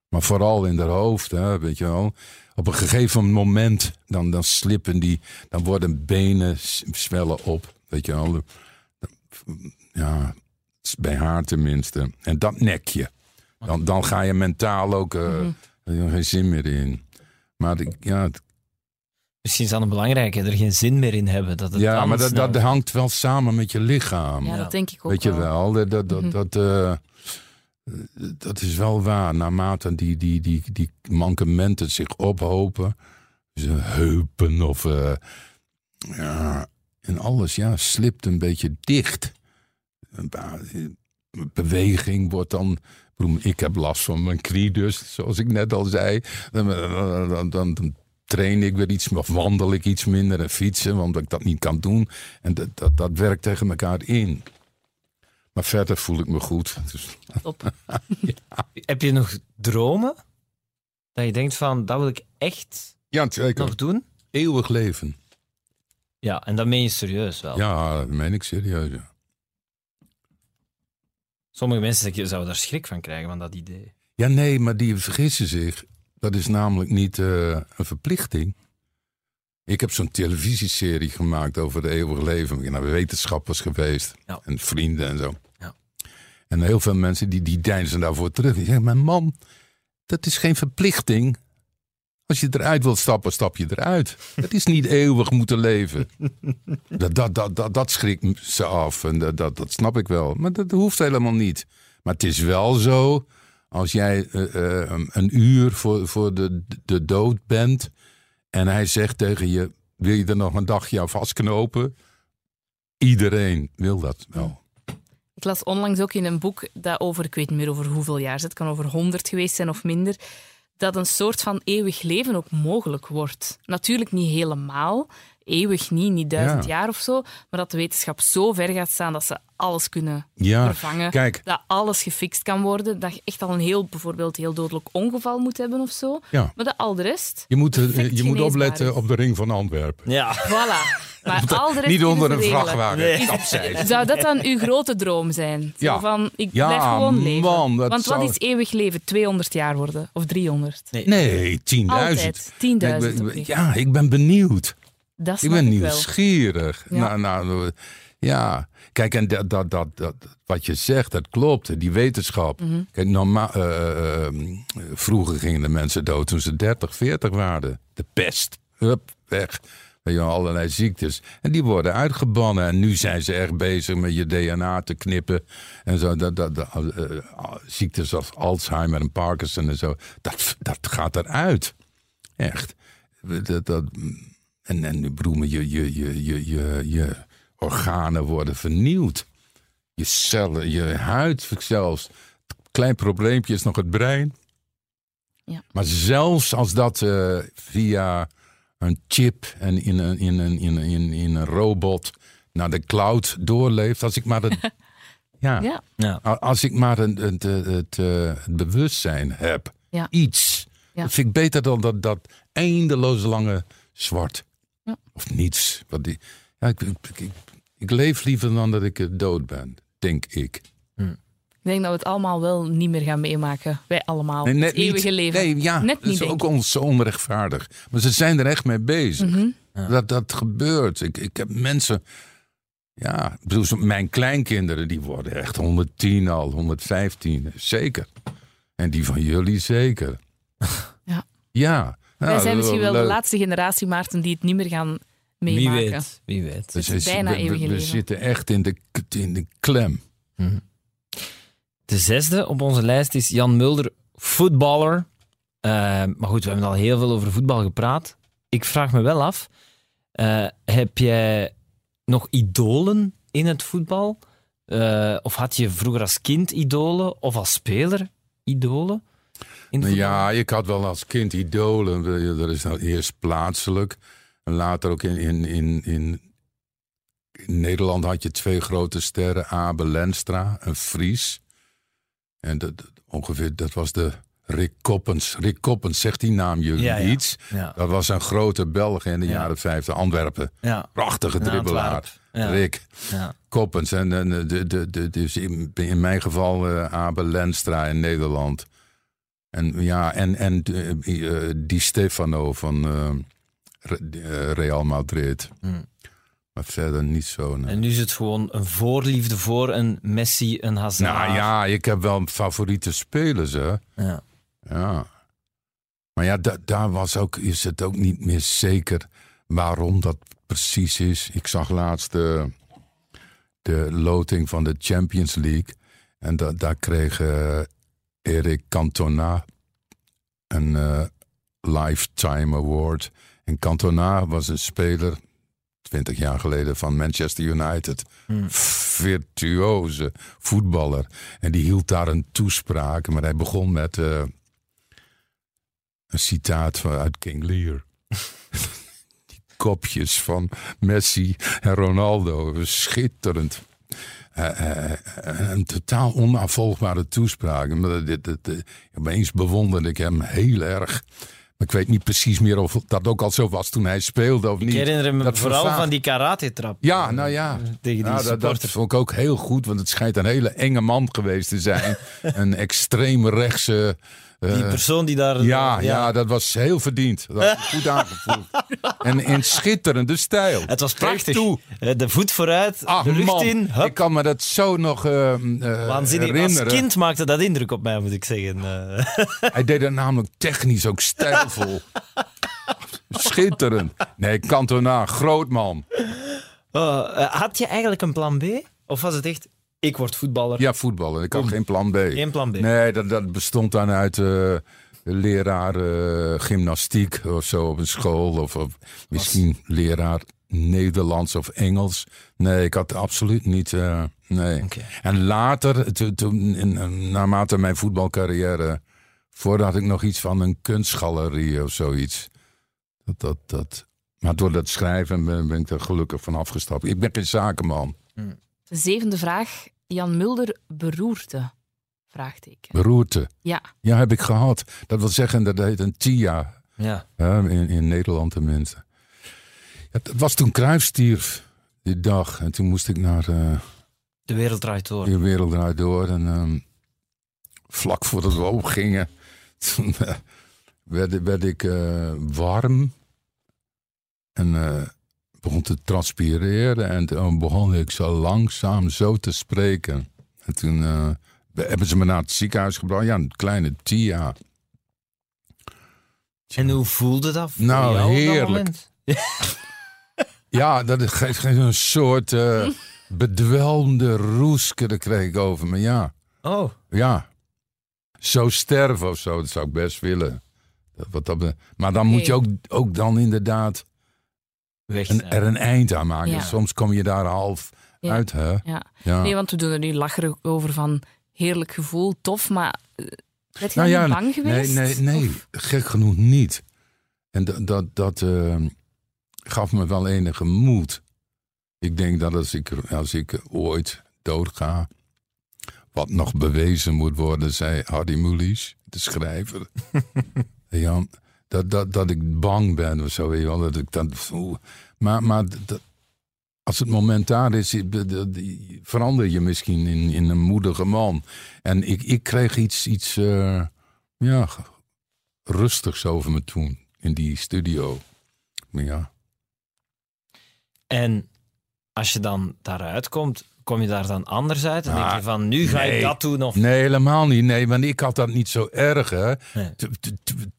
Maar vooral in haar hoofd, hè, weet je wel. Op een gegeven moment, dan, dan slippen die... Dan worden benen zwellen op, weet je wel. Ja, bij haar tenminste. En dat nek je. Dan, dan ga je mentaal ook eh, er geen zin meer in. Maar ja, het- Misschien is dat een belangrijke, er geen zin meer in hebben. Dat het ja maar dat, dat hangt wel samen met je lichaam. Ja, Ja. dat denk ik ook Weet je wel. wel, dat, dat, Mhm. dat, eh, dat is wel waar. Naarmate die, die, die, die mankementen zich ophopen, zijn heupen of eh, ja, en alles, ja, slipt een beetje dicht. Beweging wordt dan. ik heb last van mijn knie, dus zoals ik net al zei. Dan, dan, dan, dan train ik weer iets, of wandel ik iets minder en fietsen, omdat ik dat niet kan doen. En dat, dat, dat werkt tegen elkaar in. Maar verder voel ik me goed. Dus, Top. Heb je nog dromen? Dat je denkt van, dat wil ik echt ja, zeker. nog doen? Eeuwig leven. Ja, en dat meen je serieus wel. Ja, dat meen ik serieus. Ja. Sommige mensen zouden daar schrik van krijgen, van dat idee. Ja, nee, maar die vergissen zich. Dat is namelijk niet uh, een verplichting. Ik heb zo'n televisieserie gemaakt over de eeuwige leven. Ik ben naar wetenschappers geweest. Ja. En vrienden en zo. Ja. En heel veel mensen die, die deinzen daarvoor terug. Die zeggen, mijn man, dat is geen verplichting. Als je eruit wilt stappen, stap je eruit. Dat is niet eeuwig moeten leven. Dat, dat, dat, dat, dat schrikt ze af. En dat, dat, dat snap ik wel. Maar dat hoeft helemaal niet. Maar het is wel zo. Als jij uh, uh, een uur voor, voor de, de dood bent. En hij zegt tegen je: Wil je er nog een dagje aan vastknopen? Iedereen wil dat wel. Ik las onlangs ook in een boek dat over, ik weet niet meer over hoeveel jaar, het kan over honderd geweest zijn of minder, dat een soort van eeuwig leven ook mogelijk wordt. Natuurlijk niet helemaal, eeuwig niet, niet duizend Ja. jaar of zo, maar dat de wetenschap zo ver gaat staan dat ze alles kunnen Ja, vervangen, kijk. dat alles gefixt kan worden, dat je echt al een heel, bijvoorbeeld heel dodelijk ongeval moet hebben of zo, Ja. maar dat al de rest, Je moet, eh, je moet opletten is. op de ring van Antwerpen. Ja. Voilà. Maar al de rest Niet onder een vrachtwagen. Nee. Zou dat dan uw grote droom zijn? Zo Ja. van, ik Ja, blijf gewoon leven. man, dat Want zou- wat is eeuwig leven? 200 jaar worden? Of 300? Nee, 10.000. Altijd. 10.000 Ik ben- oké. Ja, ik ben benieuwd. Dat Ik ben ik nieuwsgierig. Ja. Nou, nou, ja, kijk, en dat, dat, dat, dat, wat je zegt, dat klopt. Die wetenschap. Mhm. Kijk, normaal, eh, eh, vroeger gingen de mensen dood toen ze 30, 40 waren. De pest. Hup, weg. Je, allerlei ziektes. En die worden uitgebannen. En nu zijn ze echt bezig met je DNA te knippen. En zo. Dat, dat, dat, eh, ziektes als Alzheimer en Parkinson en zo. Dat, dat gaat eruit. Echt. Dat, dat, en, en bedoel, maar je, je, je, je, je, je organen worden vernieuwd. Je cellen, je huid zelfs. Klein probleempje is nog het brein. Ja. Maar zelfs als dat eh, via een chip en in een, in, een, in, een, in, in een robot naar de cloud doorleeft. Als ik maar het, ja, Ja. Als ik maar het, het, het, het, eh, het bewustzijn heb. Ja. Iets. Ja. Dat vind ik beter dan dat, dat eindeloos lange zwart. Of niets. Wat die, ja, ik, ik, ik, ik leef liever dan dat ik eh, dood ben, denk ik. Ik denk dat we het allemaal wel niet meer gaan meemaken. Wij allemaal. Nee, net het eeuwige niet. leven. Nee, ja, Net dat niet, is ook ons zo onrechtvaardig. Maar ze zijn er echt mee bezig. Mhm. Dat dat gebeurt. Ik, ik heb mensen. Ja, ik bedoel, zo- mijn kleinkinderen die worden echt 110 al, 115, zeker. En die van jullie zeker. Ja. Ja. Wij zijn misschien wel de laatste generatie, Maarten, die het niet meer gaan Wie meemaken. weet. Wie weet. Dus Het is we- bijna we, we, zitten echt in de, in de klem. De zesde op onze lijst is Jan Mulder, voetballer. Eh, maar goed, we hebben al heel veel over voetbal gepraat. Ik vraag me wel af, eh, heb jij nog idolen in het voetbal? Eh, of had je vroeger als kind idolen of als speler idolen? In? Ja, ik had wel als kind idolen. Dat is nou eerst plaatselijk. En later ook in, in, in, in, in Nederland had je twee grote sterren. Abe Lenstra, een Fries. En dat, ongeveer, dat was de Rick Koppens. Rick Koppens, zegt die naam jullie Ja, ja. iets? Ja. Dat was een grote Belg in de Ja. jaren 50, Antwerpen. Prachtige In dribbelaar. Rick. Koppens. En, en de, de, de, dus in, in mijn geval eh Abe Lenstra in Nederland. En ja, en, en eh, eh, Di Stefano van eh, Re- Real Madrid. Hmm. Maar verder niet zo. nee. En nu is het gewoon een voorliefde voor een Messi, een Hazard. Nou ja, ik heb wel favoriete spelers, hè. Ja. Ja. Maar ja, da- daar was ook, is het ook niet meer zeker waarom dat precies is. Ik zag laatst de, de loting van de Champions League. En da- daar kreeg eh, Eric Cantona een eh, Lifetime Award. En Cantona was een speler, 20 jaar geleden, van Manchester United. Hmm. Virtuoze voetballer. En die hield daar een toespraak. Maar hij begon met eh, een citaat van, uit King Lear. die kopjes van Messi en Ronaldo. Schitterend. Eh, eh, een totaal onafvolgbare toespraak. Maar dit- dit- dit- Opeens bewonderde ik hem heel erg. Maar ik weet niet precies meer of dat ook al zo was toen hij speelde of Ik niet. herinner me Dat vooral van die karate-trap. Ja, nou ja. Tegen die Ja, dat, dat vond ik ook heel goed, want het schijnt een hele enge man geweest te zijn. een extreem rechtse. Eh, Die persoon die daar... ja, ja. dat was heel verdiend. Dat was goed aangevoeld. en in schitterende stijl. Het was prachtig. toe. Eh, De voet vooruit, Ach de lucht man, in. Hup. ik kan me dat zo nog eh, eh, Waanzinnig. Als herinneren. kind maakte dat indruk op mij, moet ik zeggen. Eh, Hij deed het namelijk technisch ook stijlvol. Schitterend. Nee, Cantona, groot man. oh, eh, had je eigenlijk een plan B? Of was het echt, ik word voetballer, Ja, voetballen. Ik had geen plan B. geen plan B? Nee, dat, dat bestond dan uit eh, leraar eh, gymnastiek of zo op een school. Of, of misschien leraar Nederlands of Engels. Nee, ik had absoluut niet. eh, nee. En later, to- toen, in, naarmate mijn voetbalcarrière, voordat ik nog iets van een kunstgalerie of zoiets. Dat, dat, dat, maar door dat schrijven ben, ben ik er gelukkig van afgestapt. Ik ben geen zakenman. De zevende vraag. Jan Mulder beroerte? Vraagteken. Beroerte. Ja. Ja, heb ik gehad. Dat wil zeggen, dat heet een TIA. Ja. hè, in, in Nederland tenminste. Ja, Het was toen Cruijff stierf, die dag. En toen moest ik naar eh De wereld draait door. De Wereld Draait Door. En ehm, vlak voordat we opgingen, toen eh, werd, werd ik eh, warm. En eh, begon te transpireren. En toen begon ik zo langzaam zo te spreken. En toen eh, hebben ze me naar het ziekenhuis gebracht. Ja, een kleine TIA. En hoe voelde dat voor Nou, jou dat heerlijk. moment? Ja, dat geeft geen een soort eh bedwelmde roeske. Dat kreeg ik over me. Ja, Oh, ja. Zo sterven of zo, dat zou ik best willen. Dat, wat dat, maar dan moet je ook, ook dan inderdaad weg zijn. er een eind aan maken. Ja. Soms kom je daar half Ja. uit, hè? ja. Ja. Nee, want we doen er nu lachen over van heerlijk gevoel, tof, maar uh, ben je Nou bang geweest? Nee, nee, nee. Of- Gek genoeg niet. En dat, dat, dat eh, gaf me wel enige moed. Ik denk dat als ik, als ik ooit doodga, wat nog bewezen moet worden, zei Hardy Mulisch, de schrijver. Jan, dat, dat, dat ik bang ben of zo. weet je wel, Dat ik dat, oeh. maar maar dat, als het moment daar is, de- de- de- verander je misschien in, in een moedige man. En ik, ik kreeg iets, iets eh, ja, rustigs over me toen in die studio. Ja, En als je dan daaruit komt, kom je daar dan anders uit? Dan denk je van, nu ga nee. ik dat doen of... nee, helemaal niet. Nee, want ik had dat niet zo erg. Hè. Nee.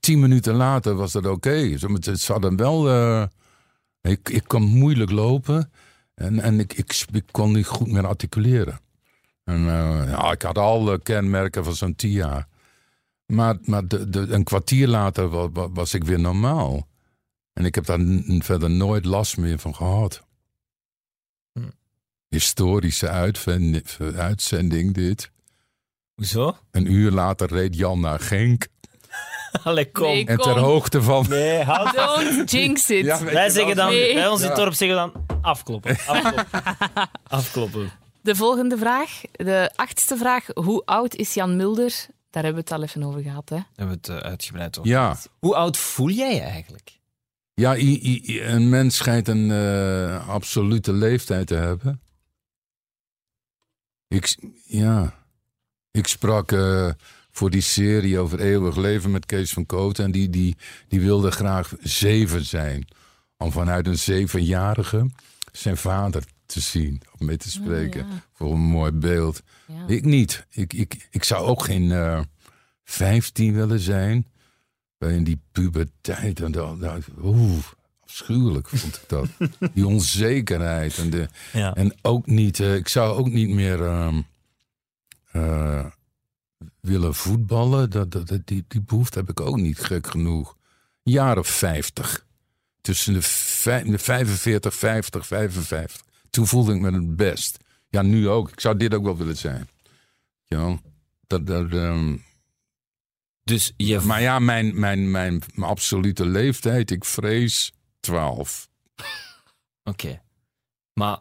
Tien minuten later was dat oké. Maar Het zat hem wel. eh, ik, ik kon moeilijk lopen en, en ik, ik, ik kon niet goed meer articuleren. En, eh, ja, ik had alle kenmerken van zo'n TIA. Maar, maar de, de, een kwartier later was, was ik weer normaal. En ik heb daar verder nooit last meer van gehad. Historische uitzending dit. Hoezo? Een uur later reed Jan naar Genk. Allee, kom. Nee, En Kom. ter hoogte van... Nee, houd Don't jinx it. Ja, Wij zeggen dan, Nee. bij ons in het Ja. dorp zeggen dan afkloppen. Afkloppen. afkloppen. De volgende vraag, de achtste vraag. Hoe oud is Jan Mulder? Daar hebben we het al even over gehad. Hè? Hebben we het eh, uitgebreid over. Ja, Hoe oud voel jij je eigenlijk? ja i- i- i- een mens schijnt een eh, absolute leeftijd te hebben. Ik, ja, ik sprak eh, voor die serie over eeuwig leven met Kees van Kooten. En die, die, die wilde graag zeven zijn. Om vanuit een zevenjarige zijn vader te zien, of mee te spreken. ja. Voor een mooi beeld. Ja. Ik niet. Ik, ik, ik zou ook geen eh 15 willen zijn. In die puberteit. En dat, dat, oeh, afschuwelijk vond ik dat. die onzekerheid. En, de, Ja. en ook niet, eh, ik zou ook niet meer ehm, eh, willen voetballen. Dat, dat, dat- die, die behoefte heb ik ook niet gek genoeg. Of 50. Tussen de, vij- de 45, 50, 55. Toen voelde ik me het best. Ja, nu ook. Ik zou dit ook wel willen zijn. Ja, dat, dat, ehm, Dus je... maar ja, mijn, mijn, mijn, mijn absolute leeftijd, ik vrees 12. Oké. Maar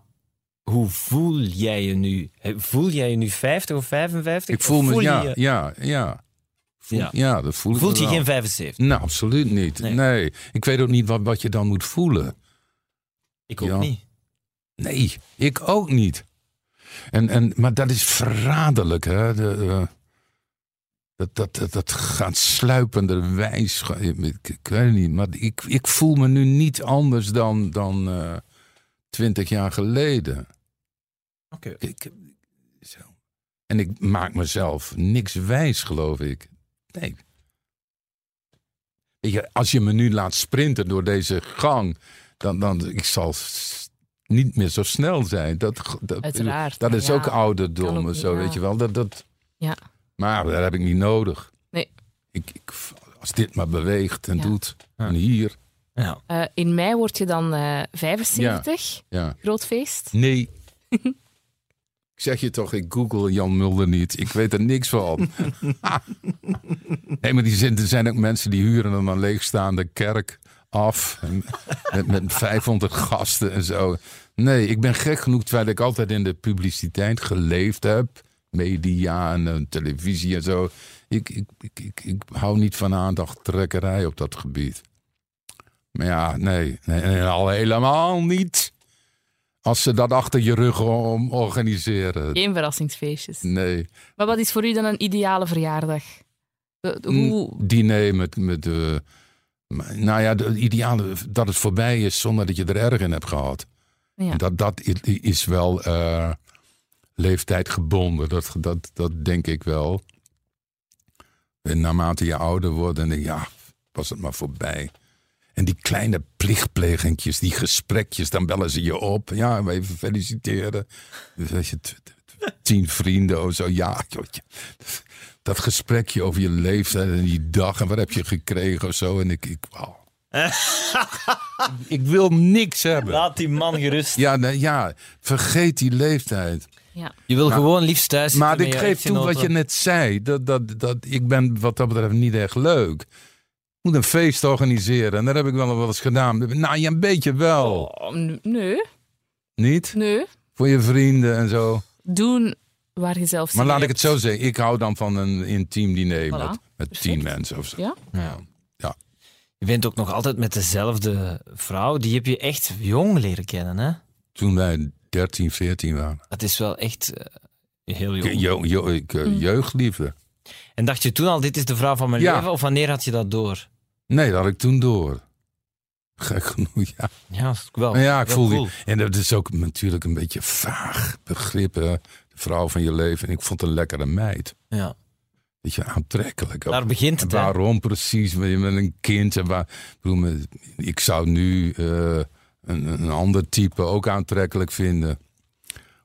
hoe voel jij je nu? Voel jij je nu 50 of 55? Ik voel me, ja, je ja, ja. Voel- Ja. ja. dat voel ik Voelt je wel. geen 75? Nou, absoluut niet. Nee. Nee. Ik weet ook niet wat, wat je dan moet voelen. Ik ook Ja. niet. Nee, ik ook niet. En, en, maar dat is verraderlijk, hè? De, eh, dat, dat, dat, dat gaat sluipenderwijs. ga- Ik, weet het niet, maar ik, ik voel me nu niet anders dan, dan eh, twintig jaar geleden. Oké. Ik, zo. En ik maak mezelf niks wijs, geloof ik. Nee. Weet je, als je me nu laat sprinten door deze gang, dan, dan ik zal niet meer zo snel zijn. Dat, dat, Uiteraard. dat is Ja, ook ouderdom ook zo, ja. weet je wel. Dat, dat, Ja. Maar dat heb ik niet nodig. Nee. Ik, ik, als dit maar beweegt en Ja. doet, Ja. en hier, Ja. Eh, in mei word je dan eh 75. ja. Groot feest. Nee. Ik zeg je toch, ik google Jan Mulder niet. Ik weet er niks van. nee, maar die zijn, er zijn ook mensen die huren dan een leegstaande kerk af. En Met, met 500 gasten en zo. Nee, ik ben gek genoeg, terwijl ik altijd in de publiciteit geleefd heb. Media en eh, televisie en zo. Ik, ik, ik, ik, ik hou niet van aandachttrekkerij op dat gebied. Maar ja, nee, nee, nee, al helemaal niet. Als ze dat achter je rug om organiseren. Geen verrassingsfeestjes. Nee. Maar wat is voor u dan een ideale verjaardag? De- de- hoe, diner met. met maar- nou ja, de ideale dat het voorbij is zonder dat je er erg in hebt gehad. Ja. Dat, dat is wel eh leeftijd gebonden. Dat, dat, dat denk ik wel. En naarmate je ouder wordt, ja, was het maar voorbij. En die kleine plichtplegingjes, die gesprekjes, dan bellen ze je op. Ja, we even feliciteren. Dus als je tien vrienden of zo, ja, dat gesprekje over je leeftijd en die dag en wat heb je gekregen of zo. En ik, ik, ik wil niks hebben. Laat die man gerust. Ja, ja, vergeet die leeftijd. Ja. Je wil Maar- gewoon liefst thuis zitten Maar ik geef toe wat je net zei. Dat, dat, dat, ik ben wat dat betreft niet echt leuk. Ik moet een feest organiseren. En dat heb ik wel wel eens gedaan. Nou, ja, een beetje wel. Oh, nee, Niet? nee. Voor je vrienden en zo. Doen waar je zelf Maar laat ik het zo zeggen. Ik hou dan van een intiem diner Voilà. met, met tien mensen of zo. Ja? Ja. Ja. Je bent ook nog altijd met dezelfde vrouw. Die heb je echt jong leren kennen, hè? Toen wij 13, 14 waren. Dat is wel echt eh, heel jong. Jo, jo, ik, eh, Mm. Jeugdliefde. En dacht je toen al, dit is de vrouw van mijn Ja. leven? Of wanneer had je dat door? Nee, dat had ik toen door. Gek genoeg, ja. Ja, wel, Maar ja, ik wel voel cool. En dat is ook natuurlijk een beetje vaag begrip. hè. De vrouw van je leven. En ik vond het een lekkere meid. Ja. Weet je, aantrekkelijk. Daar begint En het, hè? waarom precies? Met een kind. En waar, ik, bedoel, met- ik zou nu eh, een, een ander type ook aantrekkelijk vinden.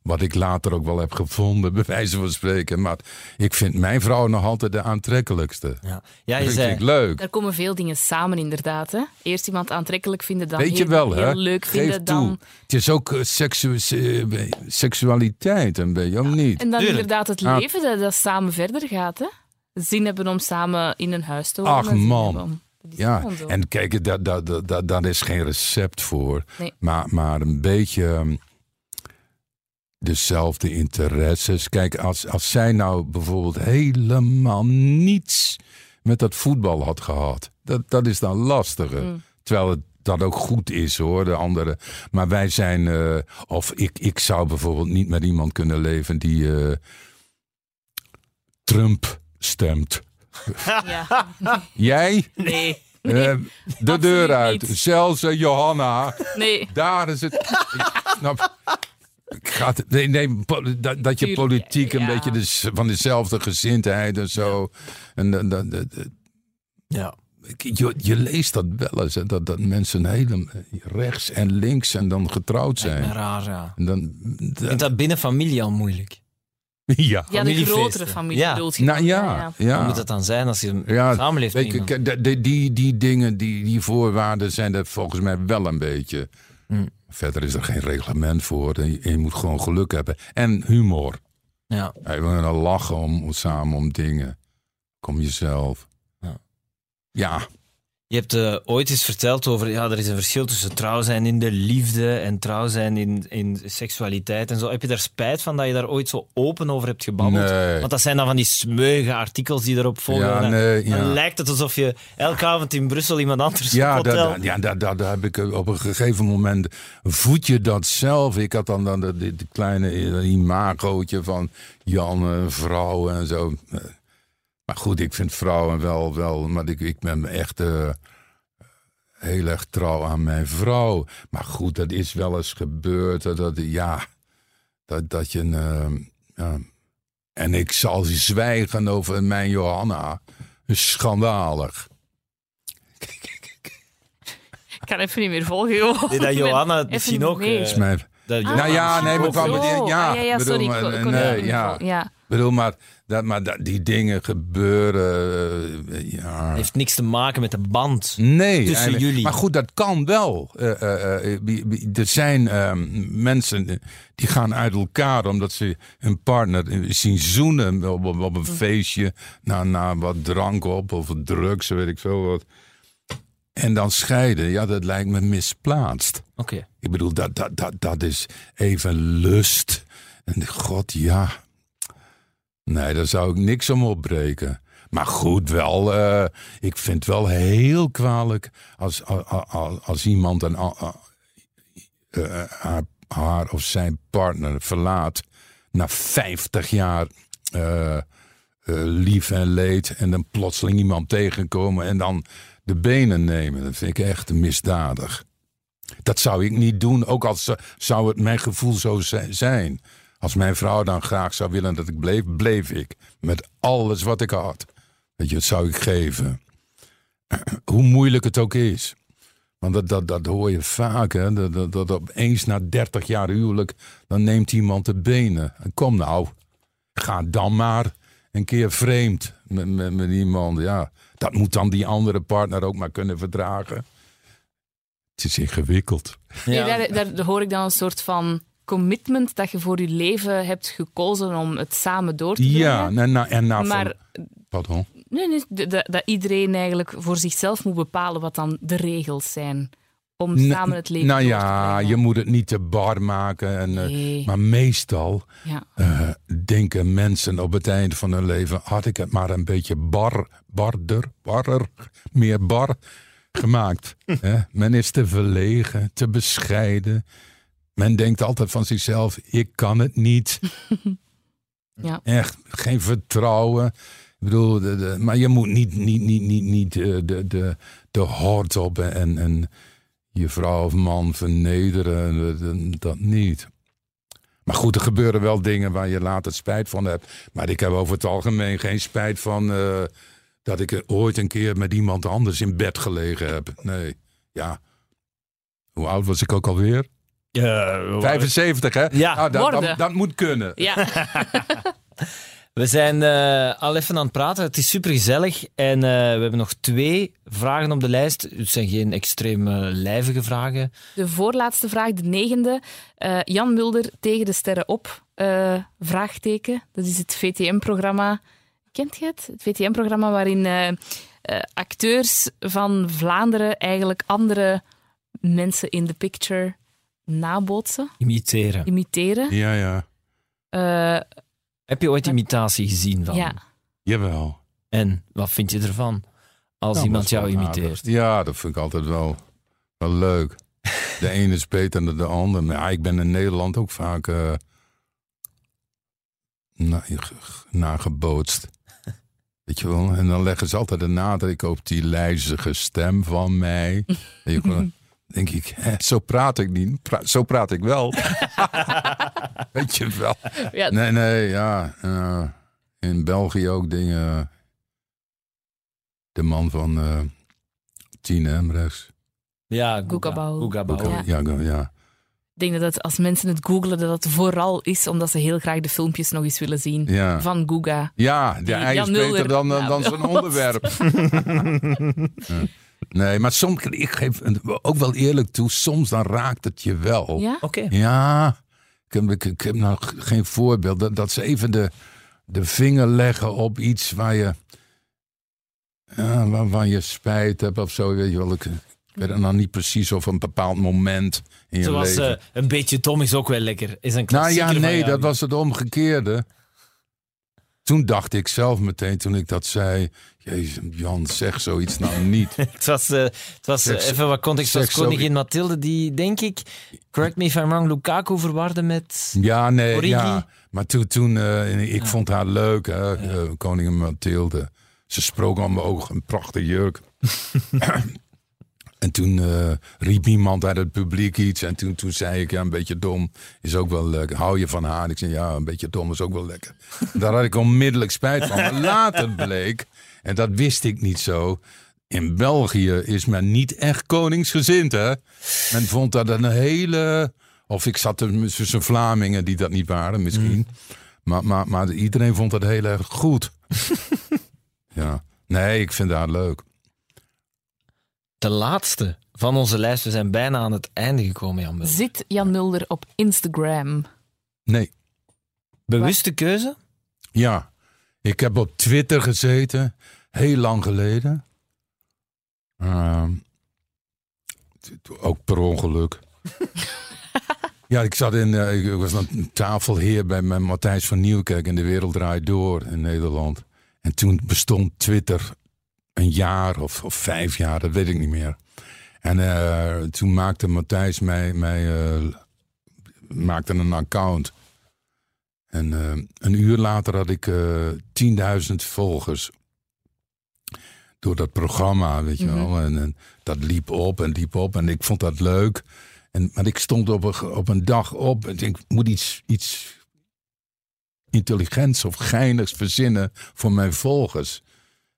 Wat ik later ook wel heb gevonden, bij wijze van spreken. Maar ik vind mijn vrouw nog altijd de aantrekkelijkste. Ja, ja je dat vind zei... ik leuk. Daar komen veel dingen samen, inderdaad. Hè? Eerst iemand aantrekkelijk vinden, dan Weet je heel, wel, hè? heel leuk Geef vinden. toe. Dan, Het is ook eh, seksu- se- seksualiteit een beetje, ook niet? en dan inderdaad het Ah. leven dat, dat samen verder gaat. Hè? Zin hebben om samen in een huis te wonen. Ach, man. Dat Ja, en kijk, daar daar is geen recept voor. Nee. Maar, maar een beetje ehm, dezelfde interesses. Kijk, als, als zij nou bijvoorbeeld helemaal niets met dat voetbal had gehad, dat, dat is dan lastiger. Mm. Terwijl het dat ook goed is hoor, de andere. Maar wij zijn, eh, of ik, ik zou bijvoorbeeld niet met iemand kunnen leven die eh, Trump stemt. Ja. Jij? Nee, Eh, de deur uit. niet. Zelfs eh, Johanna. nee. Daar is het. Ik snap. Ik ga het- nee, nee, po- dat, dat je politiek een ja. beetje des- van dezelfde gezindheid en zo. En dat- dat- dat- dat- Ja. je, je leest dat wel eens, hè, dat, dat mensen helemaal rechts en links en dan getrouwd zijn. raar, ja. En dan, Ik vind dat binnen familie al moeilijk. Ja. Ja, de grotere familie Ja. bedoelt je Nou dan, ja, ja. Hoe moet dat dan zijn als je Ja, samenleeft Weet je, de- die, die dingen, die, die voorwaarden zijn er volgens mij wel een beetje. Hmm. Verder is er geen reglement voor. En je, je moet gewoon geluk hebben. En humor. Ja. Ja, we gaan lachen om, om- samen om dingen. Kom jezelf. Ja. Ja. Je hebt eh, ooit eens verteld over, ja, er is een verschil tussen trouw zijn in de liefde en trouw zijn in, in seksualiteit en zo. Heb je daar spijt van dat je daar ooit zo open over hebt gebabbeld? Nee. Want dat zijn dan van die smeuïge artikels die erop volgen. Ja, En nee, dan ja. lijkt het alsof je elke avond in Brussel iemand anders Ja, op dat, hotel... dat- ja dat, dat, dat heb ik op een gegeven moment. Voed je dat zelf? Ik had dan, dan de kleine imagootje van Jan, eh, vrouwen en zo. Eh, Maar goed, ik vind vrouwen wel, wel maar ik, ik ben echt eh, heel erg trouw aan mijn vrouw. Maar goed, dat is wel eens gebeurd. Dat, dat- ja, dat, dat je een. eh, ja. En ik zal zwijgen over mijn Johanna. Schandalig. Ik kan even niet meer volgen. joh. Nee, dat Johanna misschien ook... mee. eh, is mijn dat Ah, Johanna Nou ja, nee, maar kwam eh, ja, Ah, ja, ja, bedoel, sorry. maar, ik ik eh, nee, ja. ja. Ik bedoel, maar, dat, maar dat, die dingen gebeuren. eh, ja. heeft niks te maken met de band. Nee, tussen jullie. Maar goed, dat kan wel. Eh, eh, er zijn ehm, mensen die gaan uit elkaar omdat ze een partner zien zoenen op, op, op een feestje. Na, na wat drank op of drugs, weet ik veel wat. En dan scheiden. Ja, dat lijkt me misplaatst. Oké. Ik bedoel, dat, dat, dat, dat is even lust. En god, ja. Nee, daar zou ik niks om opbreken. Maar goed, wel, eh, ik vind het wel heel kwalijk als, als, als, iemand een, eh, haar, haar of zijn partner verlaat na 50 jaar eh, lief en leed en dan plotseling iemand tegenkomen en dan de benen nemen. Dat vind ik echt misdadig. Dat zou ik niet doen, ook eh, zou het mijn gevoel zo zi- zijn. Als mijn vrouw dan graag zou willen dat ik bleef, bleef ik. Met alles wat ik had. Weet je, dat zou ik geven. Hoe moeilijk het ook is. Want dat, dat, dat hoor je vaak, hè. Dat, dat, dat opeens na 30 jaar huwelijk, dan neemt iemand de benen. En kom nou, ga dan maar een keer vreemd met, met, met iemand. Ja, dat moet dan die andere partner ook maar kunnen verdragen. Het is ingewikkeld. Nee, Ja. daar, daar hoor ik dan een soort van commitment dat je voor je leven hebt gekozen om het samen door te brengen. Ja, en na, en na maar Pardon? nee, nee, d- d- dat iedereen eigenlijk voor zichzelf moet bepalen wat dan de regels zijn om N- samen het leven Nou door te ja, brengen. je moet het niet te bar maken. En, eh. Maar meestal Ja. eh, denken mensen op het einde van hun leven... had ik het maar een beetje bar, barder, barrer, meer bar gemaakt. hè? Men is te verlegen, te bescheiden. Men denkt altijd van zichzelf, ik kan het niet. Ja. Echt, geen vertrouwen. Ik bedoel, de, de- maar je moet niet, niet, niet, niet, niet eh, de, de, de hort op en, en je vrouw of man vernederen. Dat- Dat niet. Maar goed, er gebeuren wel dingen waar je later spijt van hebt. Maar ik heb over het algemeen geen spijt van eh, dat ik ooit een keer met iemand anders in bed gelegen heb. Nee, ja. Hoe oud was ik ook alweer? Ja, 75, hè? Ja. Nou, dat, Worden. dat, dat moet kunnen. Ja. We zijn eh, al even aan het praten. Het is super gezellig. En eh, we hebben nog twee vragen op de lijst. Het zijn geen extreem eh, lijvige vragen. De voorlaatste vraag, de negende. Eh, Jan Mulder tegen de sterren op. eh, vraagteken. Dat is het VTM-programma. Kent je het? Het VTM-programma waarin acteurs van Vlaanderen eigenlijk andere mensen in de picture nabootsen, Imiteren. imiteren. Ja, ja. Eh, Heb je ooit imitatie gezien van? ja. Jawel. En wat vind je ervan? Als Nou, iemand dat is jou wel imiteert. aardig. Ja, dat vind ik altijd wel, wel leuk. De ene is beter dan de ander. Maar ja, ik ben in Nederland ook vaak eh, na, g- nagebootst. Weet je wel? En dan leggen ze altijd de nadruk op die lijzige stem van mij. En je gewoon- denk ik, hè, zo praat ik niet. Pra- zo praat ik wel. Weet je wel. Ja, Nee, nee, ja. eh, in België ook dingen. De man van eh Tien Embrechts. Ja, Goekabouw. Goekabouw. Ja. Ja. Ik denk dat het, als mensen het googelen, dat het vooral is omdat ze heel graag de filmpjes nog eens willen zien Ja, van Guga. ja de ei is beter dan, dan, dan zijn onderwerp. Ja. Nee, maar soms, ik geef ook wel eerlijk toe, soms dan raakt het je wel. Ja? Oké. Ja, ik heb, ik, ik heb nou geen voorbeeld. Dat, dat ze even de, de vinger leggen op iets waar je. ja, waarvan je spijt hebt of zo. Weet je wel. Ik, ik weet het nog niet precies of een bepaald moment in je Zoals leven. eh, een beetje Tom is ook wel lekker. Is een nou klassieker ja, nee, dat was het omgekeerde. Toen dacht ik zelf meteen, toen ik dat zei... Jezus, Jan, zeg zoiets nou niet. Het was, eh, het was eh, even wat context. Het was koningin Mathilde die, denk ik, correct me if I'm wrong, Lukaku verwarde met... Ja, nee, Origi? ja. Maar toen, toen eh, ik vond haar leuk, hè, koningin Mathilde. Ze sprook aan mijn ogen, een prachtige jurk. en toen riep iemand uit het publiek iets. En toen, toen zei ik, ja, een beetje dom is ook wel lekker. Hou je van haar? Ik zei, ja, een beetje dom is ook wel lekker. Daar had ik onmiddellijk spijt van. Maar later bleek, en dat wist ik niet zo... In België is men niet echt koningsgezind, hè? Men vond dat een hele... Of ik zat er tussen Vlamingen die dat niet waren, misschien. Maar, maar, maar iedereen vond dat heel erg goed. ja. Nee, ik vind haar leuk. De laatste van onze lijst. We zijn bijna aan het einde gekomen, Jan Mulder. Zit Jan Mulder op Instagram? Nee. Bewuste keuze? Ja. Ik heb op Twitter gezeten, heel lang geleden. Ehm, ook per ongeluk. ja, ik zat in, eh, ik was aan tafelheer bij mijn Matthijs van Nieuwkerk in de Wereld Draait Door in Nederland. En toen bestond Twitter een jaar of, of vijf jaar, dat weet ik niet meer. En eh, toen maakte Matthijs mij, mij eh, maakte een account. En eh, een uur later had ik eh 10.000 volgers. Door dat programma, weet je wel. En, en dat liep op en liep op. En ik vond dat leuk. En, maar ik stond op een, op een dag op en ik moet iets, iets intelligents of geinigs verzinnen voor mijn volgers.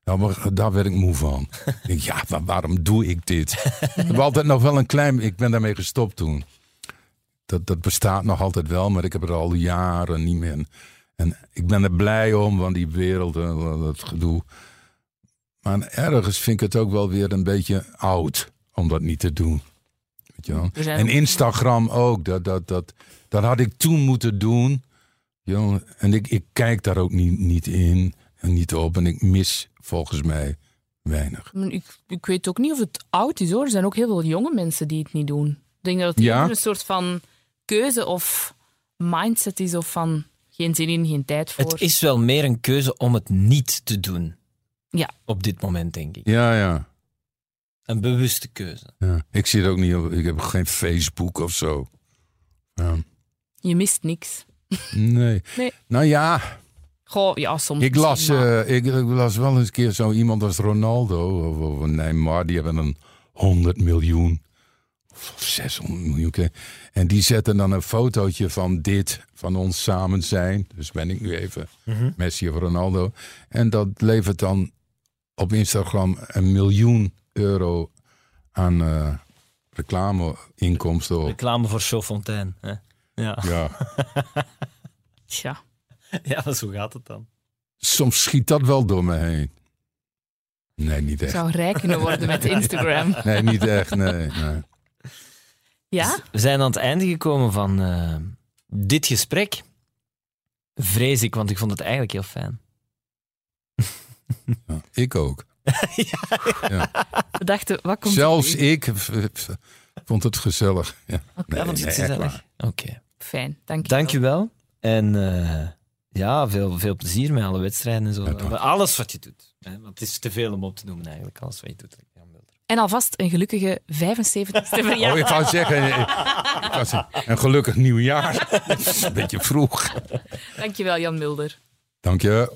Nou, maar daar werd ik moe van. ik denk, ja, maar waarom doe ik dit? ik heb altijd nog wel een klein... Ik ben daarmee gestopt toen. Dat, dat bestaat nog altijd wel, maar ik heb het al jaren niet meer. En ik ben er blij om, want die wereld, eh, dat gedoe. Maar ergens vind ik het ook wel weer een beetje oud om dat niet te doen. Weet je wel? Er En Instagram ook. Dat, dat, dat, dat had ik toen moeten doen. En ik, ik kijk daar ook niet, niet in en niet op. En ik mis volgens mij weinig. Ik, ik weet ook niet of het oud is hoor. Er zijn ook heel veel jonge mensen die het niet doen. Ik denk dat het Ja? een soort van keuze of mindset is of van geen zin in, geen tijd voor. Het is wel meer een keuze om het niet te doen. Ja. Op dit moment, denk ik. Ja, ja. Een bewuste keuze. ja. Ik zit ook niet op. Ik heb geen Facebook of zo. Ja. Je mist niks. Nee. Nee. Nou ja, Goh, ja, soms ik las, eh, ik, ik las wel eens een keer zo iemand als Ronaldo of, of Neymar. Die hebben een 100 miljoen of 600 miljoen. En die zetten dan een fotootje van dit, van ons samen zijn. Dus ben ik nu even Messi of Ronaldo. En dat levert dan op Instagram een miljoen euro aan eh, reclameinkomsten op. Reclame voor Chaudfontaine. Hè? Ja. Ja. Tja. ja, maar zo gaat het dan. Soms schiet dat wel door me heen. Nee, niet Ik echt. zou rijk kunnen worden met Instagram. Nee, niet echt. Nee, nee. Ja? We zijn aan het einde gekomen van eh, dit gesprek. Vrees ik, want ik vond het eigenlijk heel fijn. Ja, ik ook. We dachten, wat komt Zelfs er ik vond het gezellig. Ja. Ja, vond je het nee, gezellig? Oké. Fijn, dank je Dank je wel. En eh, ja, veel, veel plezier met alle wedstrijden en zo. Ja, alles wat je doet. Hè? Want het is te veel om op te noemen eigenlijk, alles wat je doet. En alvast een gelukkige 75ste verjaardag. Oh, ik wou zeggen, ik wou zeggen, een gelukkig nieuwjaar. Dat is een beetje vroeg. Dankjewel, Jan Mulder. Dank je.